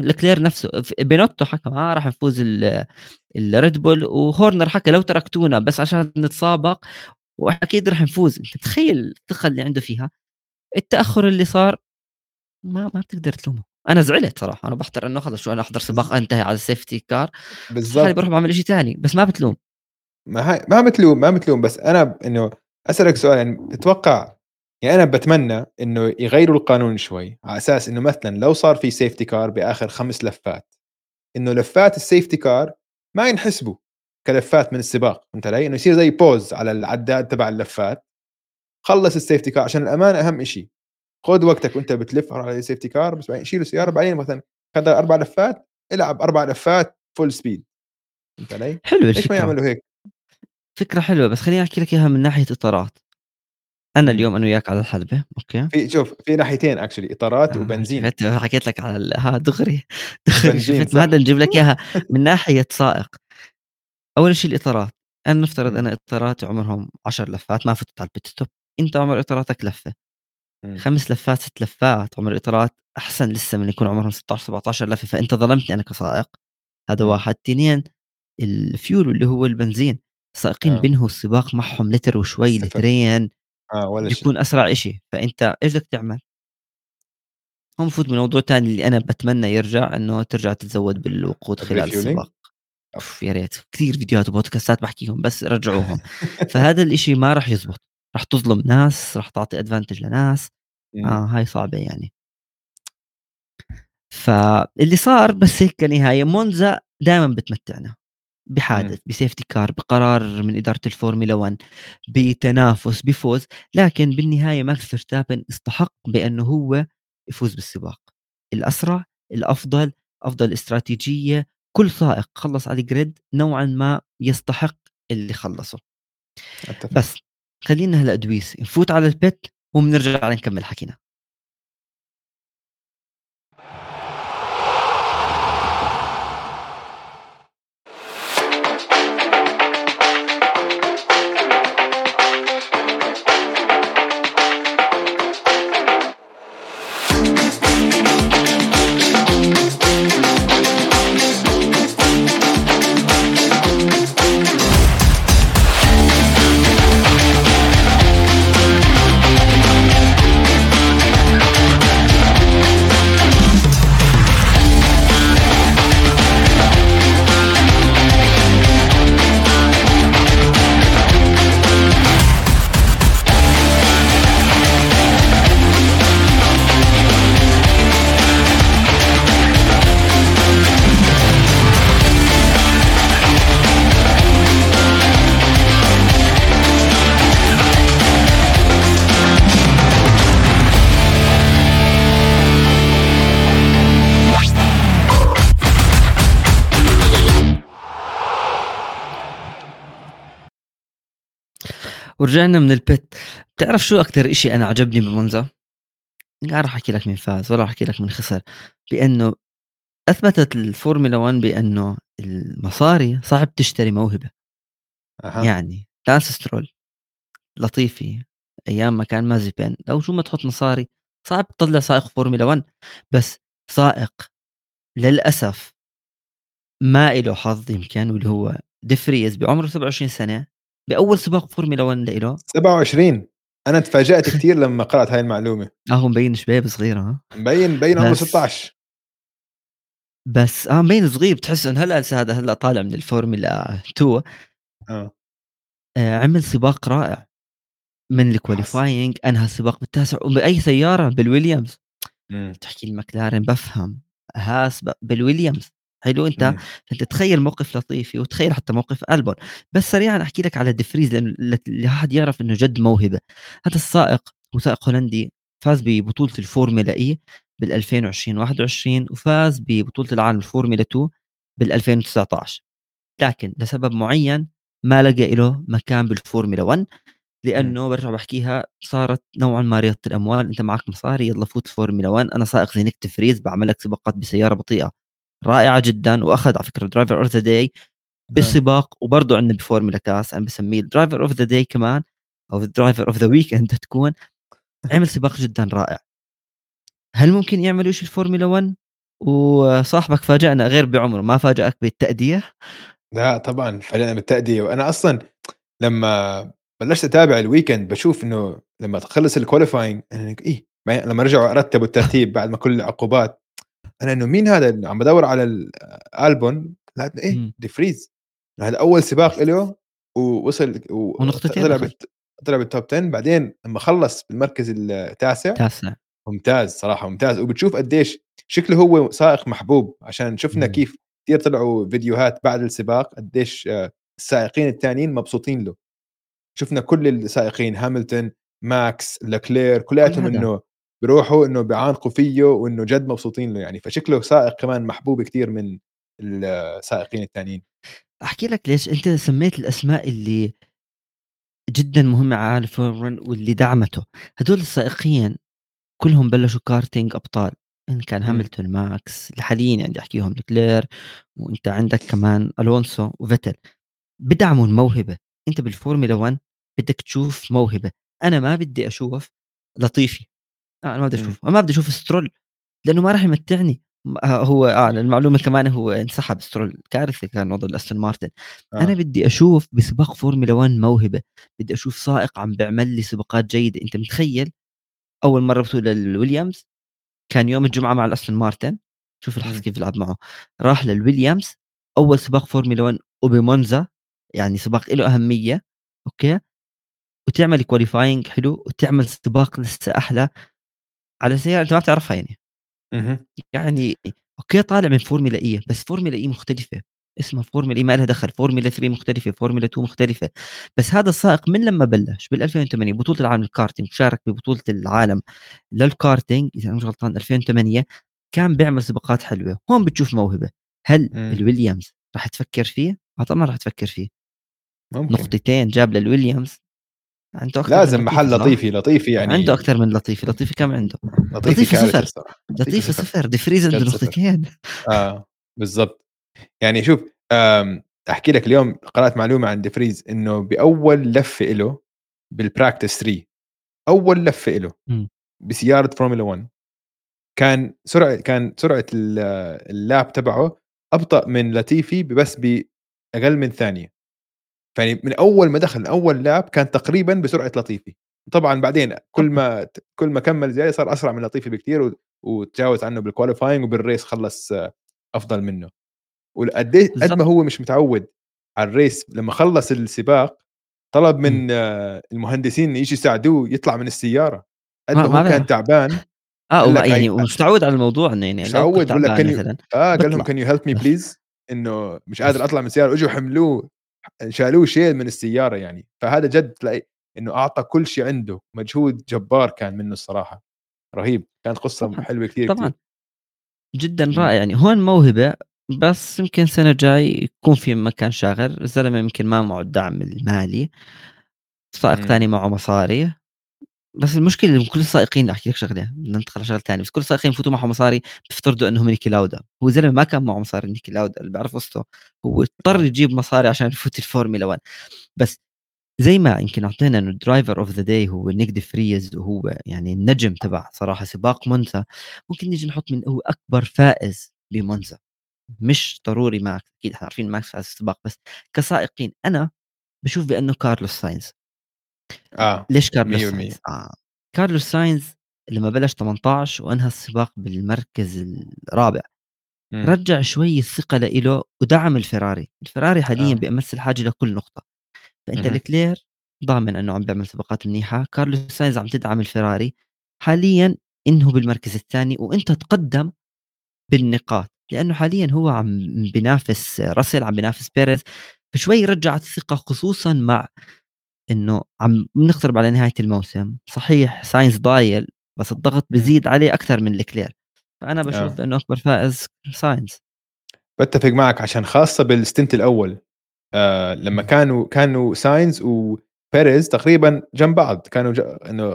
لوكلير نفسه بينوتو حكى ما راح نفوز ال- الريد بول وهورنر حكى لو تركتونا بس عشان نتسابق وأكيد راح نفوز. أنت تخيل الثقة اللي عنده فيها. التأخر اللي صار ما ما بتقدر تلومه. أنا زعلت صراحة، أنا باحضر إنه خلص شو أنا أحضر سباق أنتهي على بس لحالي بالضبط. باروح باعمل إشي تاني، بس ما بتلوم. ما هاي ما بتلوم، ما بتلوم، بس أنا ب إنه أسألك سؤال يعني بتتوقع يعني أنا باتمنى إنه يغيروا القانون شوي، على أساس إنه مثلًا لو صار في safety car بآخر 5 لفات، إنه لفات الsafety car ما ينحسبوا كلفات من السباق، فهمت علي؟ إنه يصير زي pause على العداد تبع اللفات، خلّص الsafety car عشان الأمان أهم إشي، خُذ وقتك وأنت بتلف على الsafety car بس بعدين شيل السيارة بعدين مثلًا خد 4 لفات، العب 4 لفات full speed فهمت علي؟ حلوة ليش ما يعملوا هيك؟ فكرة حلوة، بس خلّيني أحكي لك إياها من ناحية إطارات. أنا إمم. اليوم أنا وياك على الحلبة، أوكي؟ في شوف في ناحيتين actually إطارات آه، وبنزين، حكيت لك على ها دغري، دغري شُفت ما؟ بدنا نجيب لك إياها من ناحية سائق. أول شي الإطارات، أنا نفترض إمم، أنا إطاراتي عمرهم 10 لفات ما فتت على الpit stop، أنت عمر إطاراتك لفة، 5 لفات، 6 لفات، عمر الإطارات أحسن لسه من يكون عمرهم 16، 17 لفة، فأنت ظلمتني أنا كسائق، هذا 1، 2 الfuel اللي هو البنزين، السائقين آه، بينهوا السباق معهم لتر وشوي، لترين، آه، ولا شيء. بيكون أسرع إشي، فأنت إيش بدك تعمل؟ هون بفوت بموضوع تاني اللي أنا باتمنى يرجع، إنه ترجع تتزود بالوقود خلال السباق. أوف. يا ريت، كتير فيديوهات وبودكاستات باحكيهم بس رجعوهم، فهذا الإشي ما راح يزبط، راح تظلم ناس، راح تعطي advantage لناس، إمم، آه هاي صعبة يعني. فاللي صار بس هيك كنهاية مونزا دايمًا بتمتعنا، إمم، بحادث، ب safety car، بقرار من إدارة الفورمولا 1، بتنافس، بفوز، لكن بالنهاية ماكس فيرستابن استحق بأنه هو يفوز بالسباق، الأسرع، الأفضل، أفضل استراتيجية، كل سائق خلّص على ال grid نوعًا ما يستحق اللي خلّصه. أتفق. بس خلّينا هلأ دويس نفوت على ال pit وبنرجع نكمّل حكينا. ورجعنا من ال pit بتعرف شو أكتر إشي أنا عجبني بمونزا؟ لا راح أحكي لك مين فاز ولا راح أحكي لك مين خسر، بإنه أثبتت الفورمولا 1 بإنه المصاري صعب تشتري موهبة، أها، يعني لانس سترول، لطيفي، أيام ما كان مازيبين، لو شو ما تحط مصاري صعب تطلّع سائق فورمولا 1 بس سائق للأسف ما إله حظ يمكن واللي هو دي فريز بعمره 27 سنة. بأول سباق فورمولا 1 لإله؟ 27 أنا تفاجأت كتير لمّا قرأت هاي المعلومة، آه هو مبين شباب صغيرة ها، مبين مبين عمره بس 16 بس آه مبين صغير. بتحس هلأ لسه هذا هلأ طالع من الفورمولا 2 آه، آآ عمل سباق رائع. من ال qualifying أنهى السباق بالتاسع. وبأي سيارة؟ بالويليامز، تحكي المكلارين بافهم، هاس بالويليامز، حلو إمم، فأنت تخيل موقف لطيفي وتخيل حتى موقف ألبون، بس سريعًا أحكي لك على ديفريز لأنه ل الواحد يعرف إنه جد موهبة، هذا السائق هو سائق هولندي فاز ببطولة الفورمولا إي بال2020 21 وفاز ببطولة العالم الفورمولا 2 بال2019 لكن لسبب معين ما لقى له مكان بالفورمولا 1 إمم، لأنه بارجع باحكيها صارت نوعًا ما رياضة الأموال، أنت معك مصاري يالّا فوت فورمولا 1 أنا سائق زي نيك دي فريز باعمل لك سباقات بسيارة بطيئة، رائعة جدًا وأخذ على فكرة driver of the day آه، بالسباق وبرضه عندنا بفورمولا كاست أنا باسميه الdriver of the day كمان أو الdriver of the weekend تكون، عمل سباق جدًا رائع. هل ممكن يعملوا شي الفورمولا 1 وصاحبك فاجأنا غير بعمره، ما فاجأك بالتأدية؟ لأ طبعًا فاجأنا بالتأدية، وأنا أصلًا لمّا بلشت أتابع الweekend باشوف إنه لمّا تخلص أنا إيه لمّا رجعوا رتبوا الترتيب بعد ما كل العقوبات أنا إنه مين هذا عم بدور على ألبون لا إيه دي فريز هذا أول سباق له ووصل ونقطتين طلع طلع بالتوب 10 بعدين لما خلص بالمركز التاسع تاسع. ممتاز صراحة ممتاز. وبتشوف قديش شكله هو سائق محبوب عشان شفنا كيف كثير طلعوا فيديوهات بعد السباق قديش آه، السائقين الثانيين مبسوطين له. شفنا كل السائقين هاملتون ماكس لكلير كلياتهم إنه بيروحوا إنه بيعانقوا فيه وإنه جد مبسوطين له يعني. فشكله سائق كمان محبوب كثير من السائقين الثانيين أحكي لك ليش أنت سميت الأسماء اللي جدا مهمة على الفورمولا واللي دعمته. هدول السائقين كلهم بلشوا كارتينج أبطال. إن كان. هاملتون ماكس حاليا عندي أحكيهم لكلير وأنت عندك كمان ألونسو وفيتل. بدعموا الموهبة. أنت بالفورمولا 1 بدك تشوف موهبة. أنا ما بدي أشوف لطيفي. أنا ما بدي إمم. أشوف ما بدي أشوف سترول لأنه ما راح يمتعني. آه، هو آه المعلومة كمان هو انسحب سترول كارثه كان وضع الأستون مارتن. آه. أنا بدي أشوف بسباق فورمولا 1 موهبة بدي أشوف سائق عم بيعمل لي سباقات جيدة. أنت متخيل؟ أول مرة بطوله للويليامز كان يوم الجمعة مع الأستون مارتن. شوف الحظ كيف لعب معه. راح للويليامز أول سباق فورمولا 1 وبمونزا يعني سباق له أهمية أوكي؟ وتعمل qualifying حلو وتعمل سباق لسه أحلى. على سياره انت ما بتعرفها يعني. يعني أوكي طالع من فورمولا إي بس فورمولا إي مختلفة. اسمها فورمولا إي ما لها دخل. فورمولا 3 مختلفة فورمولا 2 مختلفة. بس هذا السائق من لما بلش؟ بال 2008 بطولة العالم الكارتينج شارك ببطولة العالم للكارتينج إذا مش غلطان 2008 كان بيعمل سباقات حلوة. هون بتشوف موهبة. هل م. الويليامز راح تفكر فيه؟ طبعا راح تفكر فيه ممكن. نقطتين جاب للويليامز عنده أكثر لازم محل لطيفي لطيفي يعني عنده أكثر من لطيفي لطيفي كم عنده؟ لطيفي, لطيفي صفر لطيفي صفر دي فريز عنده نقطتين. آه بالضبط. يعني شوف أحكي لك اليوم قرأت معلومة عن ديفريز إنه بأول لفة له بال practice 3 أول لفة له بسيارة فورمولا 1 كان سرعة كان سرعة ال lap تبعه أبطأ من لطيفي بس بأقل من ثانية. فيعني من أول ما دخل أول lap كان تقريبا بسرعة لطيفي. طبعا بعدين كل ما كل ما كمل زيادة صار أسرع من لطيفي بكثير وتجاوز عنه بال qualifying وبال race خلص أفضل منه. وقد قد ما هو مش متعود على ال race لما خلص السباق طلب من المهندسين يجي يساعدوه يطلع من السيارة. قد ما هو كان تعبان آه يعني ومش متعود على الموضوع انه يعني مش متعود لك كان آه قال لهم can you help me please إنه مش قادر أطلع من السيارة. وأجوا حملوه. شالوه شيل من السيارة يعني. فهذا جد تلاقي إنه أعطى كل شيء عنده. مجهود جبار كان منه الصراحة. رهيب. كانت قصة طبعًا. حلوة كثير طبعا. كتير. جدا رائع يعني. هون موهبة بس يمكن سنة جاي يكون في مكان شاغر. الزلمة يمكن ما معه الدعم المالي. سائق ثاني معه مصاري. بس المشكلة كل السائقين أحكي لك شغلة ننتقل لشغلة ثانية بس كل السائقين بفوتوا معهم مصاري بيفترضوا إنهم نيكي لاودا هو زلمة ما كان معه مصاري نيكي لاودا اللي بعرف قصته هو اضطر يجيب مصاري عشان يفوت الفورمولا 1 بس زي ما يمكن أعطينا إنه ال driver of the day هو نيك دي فريز وهو يعني النجم تبع صراحة سباق مونزا ممكن نيجي نحط من هو أكبر فائز بمونزا مش ضروري ماكس أكيد إحنا عارفين ماكس فاز السباق بس كسائقين أنا بشوف بأنه كارلوس ساينز. آه ليش كارلوس ساينز؟ آه. كارلوس ساينز لما بلش 18 وأنهى السباق بالمركز الرابع م. رجع شوي الثقة له ودعم الفراري الفراري حاليا آه. بأمس الحاجة لكل نقطة فأنت لكلير ضامن أنه عم بيعمل سباقات منيحة كارلوس ساينز عم تدعم الفراري حاليا إنه بالمركز الثاني وأنت تقدم بالنقاط لأنه حاليا هو عم بينافس راسل عم بينافس بيريز فشوي رجعت الثقة خصوصا مع إنه عم نقترب على نهاية الموسم. صحيح ساينز ضايل بس الضغط بزيد عليه أكثر من لكلير. فأنا بشوف آه. إنه أكبر فائز ساينز بتفق معك عشان خاصة بال stint الأول. آه لما كانوا كانوا ساينز وبيريز تقريبا جنب بعض. كانوا ج... إنه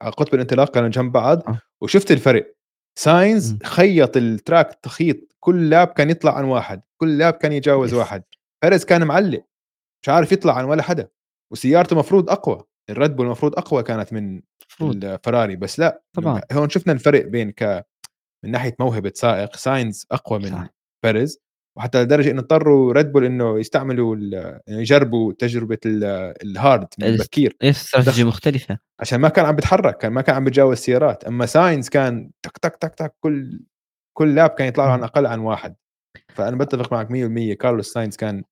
قطب الانطلاق كانوا جنب بعض. آه. وشفت الفرق. ساينز خيط ال track تخيط. كل lap كان يطلع عن واحد كل lap كان يجاوز واحد. بيريز كان معلق. مش عارف يطلع عن ولا حدا. وسيارته المفروض أقوى ال Red Bull المفروض أقوى كانت من الفراري بس لا طبعا. هون شفنا الفرق بين ك من ناحية موهبة سائق ساينز أقوى من صح. بيريز وحتى لدرجة إنه اضطروا Red Bull إنه يستعملوا يجربوا تجربة ال hard من بكير إيه استراتيجية مختلفة. عشان ما كان عم بيتحرك كان ما كان عم بيتجاوز سيارات أما ساينز كان تك تك تك تك كل كل lap كان يطلع له عن. أقل عن واحد. فأنا بتفق معك 100% كارلوس ساينز كان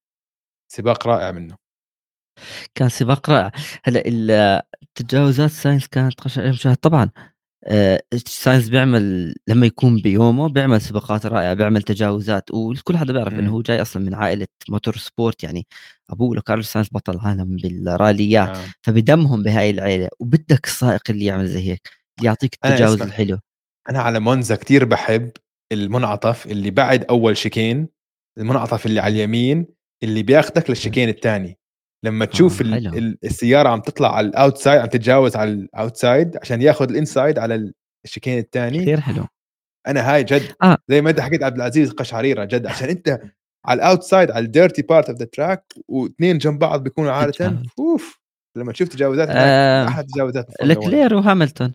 سباق رائع منه. كان سباق رائع. هلأ ال التجاوزات ساينز كانت خش مشاهد طبعًا آآ ساينز بيعمل لمّا يكون بيومه بيعمل سباقات رائعة، بيعمل تجاوزات وكل حدا بيعرف إمم. هو جاي أصلًا من عائلة motorsport يعني أبوه كارلوس ساينز بطل عالم بالراليات، آه. فبدمهم بهاي العيلة وبدك السائق اللي يعمل زي هيك، يعطيك أنا التجاوز اسمع الحلو. أنا على مونزا كتير باحب المنعطف اللي بعد أول chicane، المنعطف اللي على. اليمين اللي بياخدك إمم. لل chicane التاني، لمّا تشوف آه ال حلو. ال السيارة عم تطلع على ال outside عم تتجاوز على ال outside عشان ياخد ال inside على ال ال chicane التاني، كتير حلو. أنا هاي جد آه. زي ما أنت حكيت عبد العزيز قشعريرة جد عشان أنت على ال outside على ال dirty part of the track و2 جنب بعض بيكونوا تتجاوز. أوف! لمّا تشوف تجاوزات آآ أحلى تجاوزات بالفورمولا 1 لكلير وهاملتون.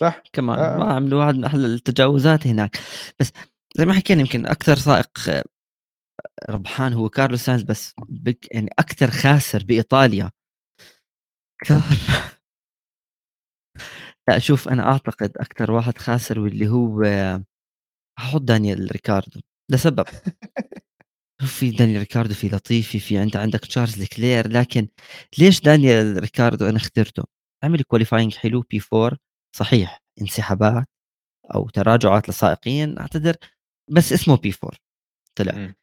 صح؟ آه، كمان آه. ما عملوا واحد من أحلى التجاوزات هناك، بس زي ما حكينا يمكن أكثر سائق ربحان هو كارلوس ساينز بس بك يعني أكثر خاسر بإيطاليا كان لأ شوف أنا أعتقد أكثر واحد خاسر واللي هو هاحط دانيال ريكاردو لسبب في دانيال ريكاردو في لطيفي في أنت عندك تشارلز لكلير لكن ليش دانيال ريكاردو أنا اخترته؟ عمل qualifying حلو P 4 صحيح انسحابات أو تراجعات للسائقين أعتذر بس اسمه P 4 طلع.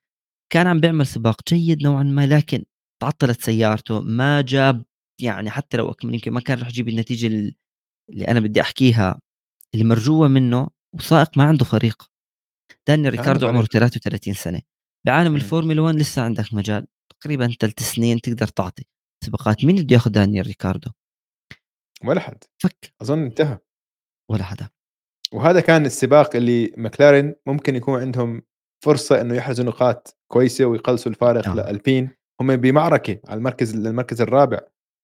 كان عم بيعمل سباق جيد نوعًا ما، لكن تعطّلت سيارته، ما جاب يعني حتى لو يمكن ما كان راح يجيب النتيجة ال اللي أنا بدي أحكيها المرجوة منه، وسائق ما عنده فريق. عنده ريكاردو عمره فريق. 33 سنة، بعالم إمم. الفورمولا 1 لسه عندك مجال، تقريبًا 3 سنين تقدر تعطي سباقات، مين بده ياخذ دانيال ريكاردو؟ ولا حد، فك أظن انتهى. ولا حدا. وهذا كان السباق اللي ماكلارين ممكن يكون عندهم فرصة إنه يحرزوا نقاط كويسة ويقلصوا الفارق آه. لألبين، هم بمعركة على المركز المركز الرابع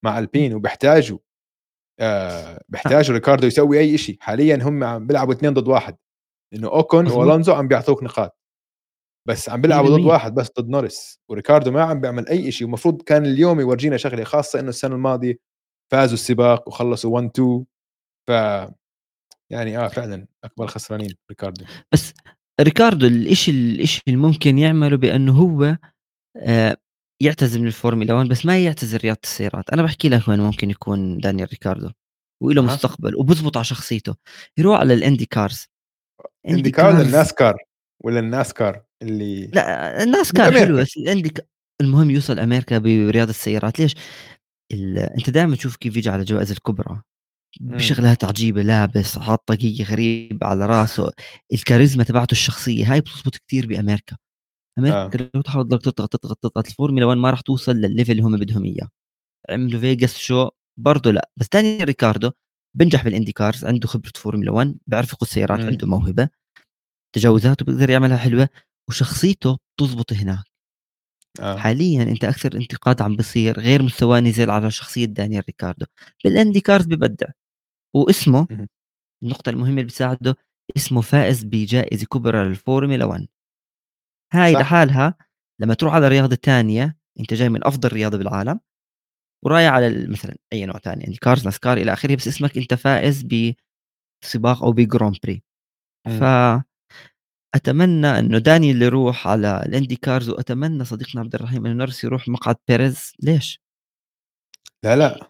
مع ألبين وبيحتاجوا آآ بيحتاجوا ريكاردو يسوي أي شيء، حاليًا هم عم بيلعبوا 2 ضد 1 إنه أوكون مضبوط. وألونزو عم بيعطوك نقاط. بس عم بيلعبوا ضد 100% واحد بس ضد نورس وريكاردو ما عم بيعمل أي شيء ومفروض كان اليوم يورجينا شغلة خاصة إنه السنة الماضية فازوا السباق وخلصوا 1 2 ف يعني آه فعلًا أكبر خسرانين ريكاردو. بس ريكاردو الإشي الإشي اللي ممكن يعمله بأنه هو آآ يعتزل من الفورمولا 1 بس ما يعتزل رياضة السيارات، أنا باحكي لك وين ممكن يكون دانيال ريكاردو أها. مستقبل وبزبط على شخصيته، يروح على ال IndyCars. IndyCar والّا ال NASCAR والّا ال NASCAR اللي لأ ال NASCAR حلو. بس ال Indy ك المهم يوصل أمريكا برياضة السيارات، ليش؟ ال أنت دايمًا تشوف كيف ييجي على الجوائز الكبرى إمم. بشغلات عجيبة، لابس حاط طاقية غريبة على راسه، الكاريزما تبعته الشخصية هاي بتزبط كتير بأمريكا. أمريكا آه. لو تحاول تضلك تضغط، تضغط، تضغط الفورمولا 1 ما راح توصل لل level اللي هم بدهم إياه. عملوا فيجاس شو برضه لأ، بس دانيال ريكاردو بينجح بال IndyCars، عنده خبرة فورمولا 1 بيعرف يقود سيارات، إمم. عنده موهبة، تجاوزاته بيقدر يعملها حلوة، وشخصيته بتزبط هناك. آه. حاليًا أنت أكثر انتقاد عم بيصير غير مستواه نزل على شخصية دانيال ريكاردو، بال IndyCars ببدع، واسمه اهم. النقطة المهمة اللي بتساعده اسمه فائز بجائزة كبرى للفورمولا 1. هاي صح. لحالها لمّا تروح على رياضة تانية، أنت جاي من أفضل رياضة بالعالم، ورايح على مثلًا أي نوع تاني IndyCars، NASCAR إلى آخره، بس اسمك أنت فائز بسباق أو ب Grand Prix. ف أتمنى إنه دانيال يروح على ال IndyCars، وأتمنى صديقنا عبد الرحيم إنه نورس يروح مقعد بيريز، ليش؟ لا، لأ.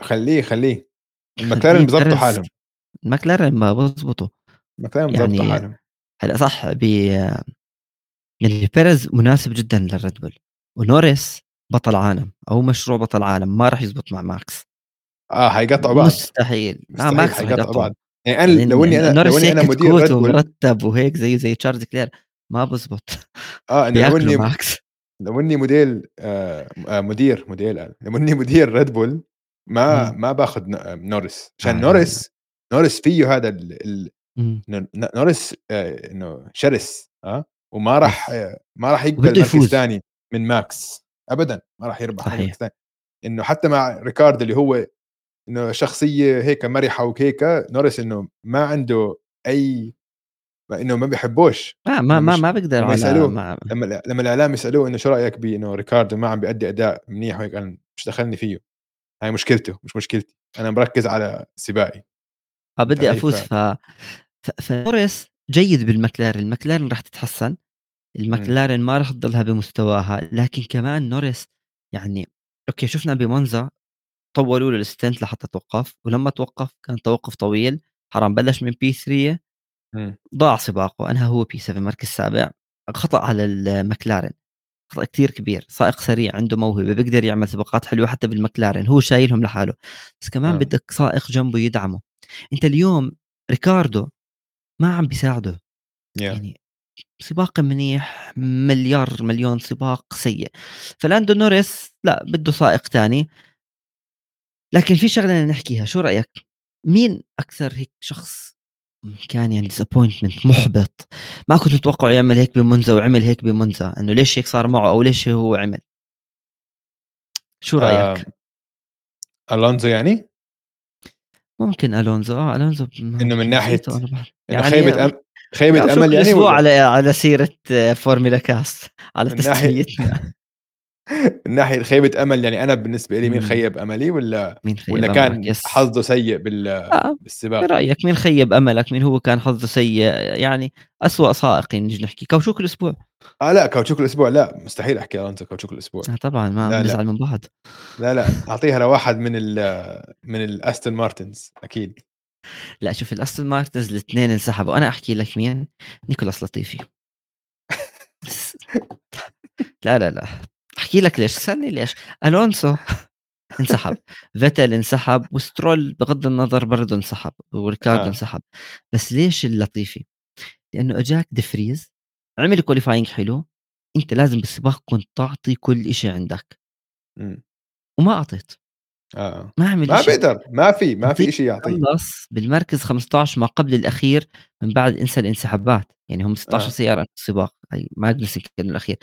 خلّيه، خلّيه. بيضبطوا بيريز حالهم. ماكلارين ما بيزبطوا. المكلارين بيضبطوا يعني حالهم. هلأ صح ب يعني بيريز مناسب جدًا لل Red Bull ونورس بطل عالم أو مشروع بطل عالم، ما راح يزبط مع ماكس. آه حيقطعوا بعض. مستحيل، آه مستحيل ماكس راح حيقطعوا. بعض. يعني أنا بعدين لو إني أنا لو نورس هيك أنا مدير Red Bull ومرتب وهيك زيه زي تشارلز لكلير ما بزبط آه إنه لو ماكس. لو إني موديل آآ آآ مدير موديل قال، لو إني مدير Red Bull ما. ما باخذ ن نورس، عشان آه لا، لا. نورس نورس فيه هذا ال ال نورس آآ إنه شرس آه، وما راح يس. ما راح يقبل مركز. ثاني من ماكس أبدًا، ما راح يربح صحيح. مركز ثاني. إنه حتى مع ريكاردو اللي هو إنه شخصية هيك مرحة وهيك، نورس إنه ما عنده أي ما إنه ما بيحبوش. ما ما ما ما بيقدر لمّا على يسألوه مع لمّا لمّا الإعلام يسألوه إنه شو رأيك بإنه ريكاردو ما عم بيأدي أداء منيح وهيك، قال مش دخلني فيه، هاي مشكلته مش مشكلتي، أنا مركز على سباقي. آه بدي أفوز ف ف ف فنورس جيد بالمكلارن المكلارن راح تتحسن. المكلارن ما راح تضلها بمستواها لكن كمان نورس يعني okay شفنا بمونزا طولوا له ال stint لحتى توقف ولما توقف كان توقف طويل حرام بلش من P 3 إمم. ضاع سباقه انهى هو P 7 مركز سابع خطأ على المكلارن خطأ كثير كبير سائق سريع عنده موهبة بيقدر يعمل سباقات حلوة حتى بالمكلارن هو شايلهم لحاله بس كمان آه. بدك سائق جنبه يدعمه أنت اليوم ريكاردو ما عم بيساعده yeah. يعني سباق منيح مليار مليون سباق سيء فلاندو نوريس لا بده سائق تاني لكن في شغلة نحكيها شو رأيك؟ مين أكثر هيك شخص كان يعني disappointment محبط؟ ما كنت متوقع يعمل هيك بمنزا وعمل هيك بمنزا إنه ليش هيك صار معه أو ليش هو عمل؟ شو رأيك؟ آه. ألونزو يعني؟ ممكن ألونزو آه ألونزو إنه من ناحية انه يعني خيبة أم... خيبة أمل يعني أسبوع؟ على على سيرة آه، فورمولا كاست على تسميتنا من ناحية خيبة أمل يعني أنا بالنسبة لي مين. خيب أملي؟ ولا مين خيب ولا؟ كان. حظه سيء بال... آه. بالسباق؟ إيه رايك مين خيب أملك؟ مين هو كان حظه سيء؟ يعني أسوأ سائق نجي نحكي. كاوتشوك الأسبوع. آه لا كاوتشوك الأسبوع لا مستحيل أحكي الونزو كاوتشوك الأسبوع. آه طبعا ما. بنزعل من بعض. لا لا أعطيها لواحد من ال من الاستون مارتنز أكيد. لا شوف الاستون مارتنز الاثنين انسحبوا. أنا أحكي لك مين؟ نيكولاس لطيفي. لا لا لا. أحكي لك ليش سألني ليش. ألونسو انسحب. فيتل انسحب وسترول بغض النظر برضه انسحب وريكاردو آه. انسحب. بس ليش اللطيفي لأنه أجاك ديفريز عمل qualifying حلو أنت لازم بالسباق كنت تعطي كل شيء عندك. مم. وما أعطيت. آه ما عمل ما شيء بيقدر ما في ما في شيء يعطيه. خلص بالمركز 15 ما قبل الأخير من بعد إنسى الانسحابات. يعني هم 16 آه. سيارة السباق هي ماجنسي كان الأخير.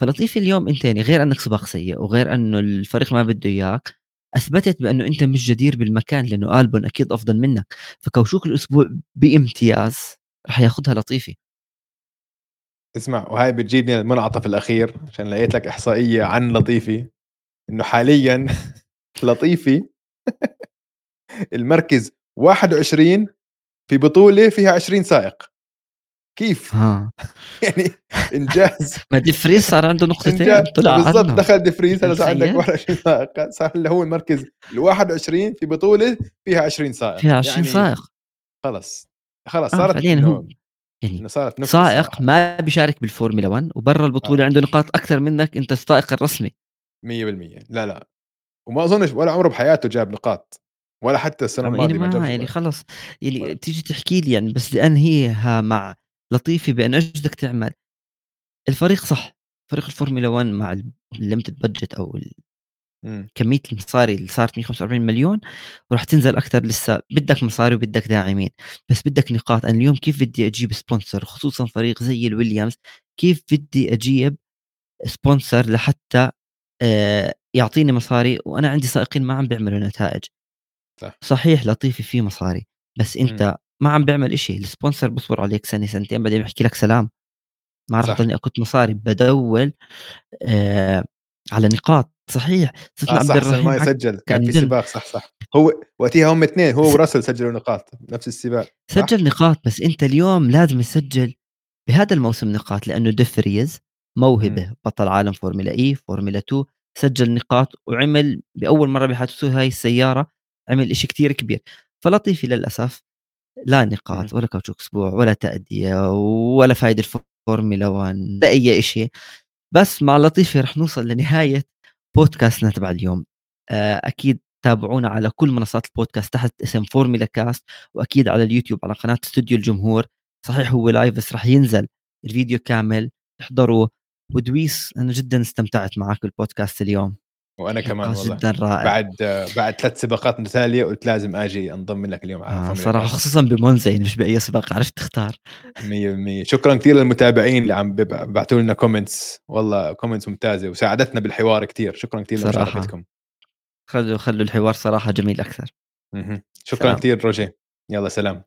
فلطيف اليوم انت يعني غير أنك سباق سيء وغير أنه الفريق ما بده إياك أثبتت بأنه أنت مش جدير بالمكان لأنه ألبون أكيد أفضل منك. فكوشوك الأسبوع بامتياز رح ياخذها لطيفي اسمع وهاي بتجيبني المنعطف الأخير عشان لقيت لك إحصائية عن لطيفي إنه حاليا لطيفي المركز 21 في بطولة فيها 20 سائق. كيف؟ ها. يعني إنجاز. ما ديفريز صار عنده نقطتين؟ طلع بالضبط. عنه. دخل ديفريز هلا صار عندك تخيل؟ 21 سائق صار اللي هو المركز ال 21 في بطولة فيها 20 سائق. فيها 20 يعني سائق. خلص. خلص آه صارت فعليا إنه- هو يعني صارت نفس سائق الصراحة. ما بيشارك بالفورمولا 1 وبرا البطولة آه. عنده نقاط أكثر منك أنت السائق الرسمي. 100% لا لا. وما أظنش ولا عمره بحياته جاب نقاط. ولا حتى السنة يعني الماضية ما ما يعني. خلص. يعني. تيجي تحكي لي يعني بس لانهيها مع لطيفي بانه إيش بدك تعمل. الفريق صح. فريق الفورمولا 1 مع ال limited budget أو. كمية المصاري اللي صارت 145 مليون وراح تنزل أكثر لسه. بدك مصاري وبدك داعمين. بس بدك نقاط. أنا اليوم كيف بدي أجيب sponsor خصوصا فريق زي الويليامز كيف بدي أجيب sponsor لحتى آه، يعطيني مصاري؟ وأنا عندي سائقين ما عم بيعملوا نتائج. صح. صحيح لطيفي فيه مصاري. بس أنت ما عم بيعمل إشي. السبونسر بصبر عليك سنة سنتين بعدين بيحكي لك سلام. ما صح. اضلني اكت مصاري بدول آه على نقاط. صحيح. صرنا آه عبد صح السنة الرحيم الماضيه حكى سجل كان في. سباق. صح صح. هو وقتها هم اثنين هو وراسل سجلوا نقاط نفس السباق؟ سجل نقاط بس أنت اليوم لازم تسجل بهذا الموسم نقاط لأنه ديفريز موهبة بطل عالم فورمولا اي فورمولا 2 سجل نقاط وعمل بأول مرة بحياته هاي السيارة عمل إشي كتير كبير. فلطيفي للأسف لا نقاط ولا كاوتشوك أسبوع ولا تأدية ولا فايدة الفورمولا 1 لا أي شيء بس مع لطيفي رح نوصل لنهاية بودكاستنا تبع اليوم. آه، أكيد تابعونا على كل منصات البودكاست تحت اسم فورمولا كاست وأكيد على اليوتيوب على قناة استوديو الجمهور. صحيح هو live بس رح ينزل الفيديو كامل. احضروه. ودويس أنا جدا استمتعت معك بالبودكاست اليوم. وأنا كمان نقاش والله. جدا رائع. بعد بعد ثلاث سباقات متتاليه قلت لازم آجي أنضم لك اليوم على آه صراحة. خصوصا بمونزا يعني مش بأي سباق عرفت تختار. 100% شكرا كثير للمتابعين اللي عم بيبعتوا لنا comments والله comments ممتازة وساعدتنا بالحوار كثير. شكرا كثير. لمشاركتكم. خلوا خلوا الحوار صراحة جميل أكثر. شكرا. كثير روجي. يلا سلام.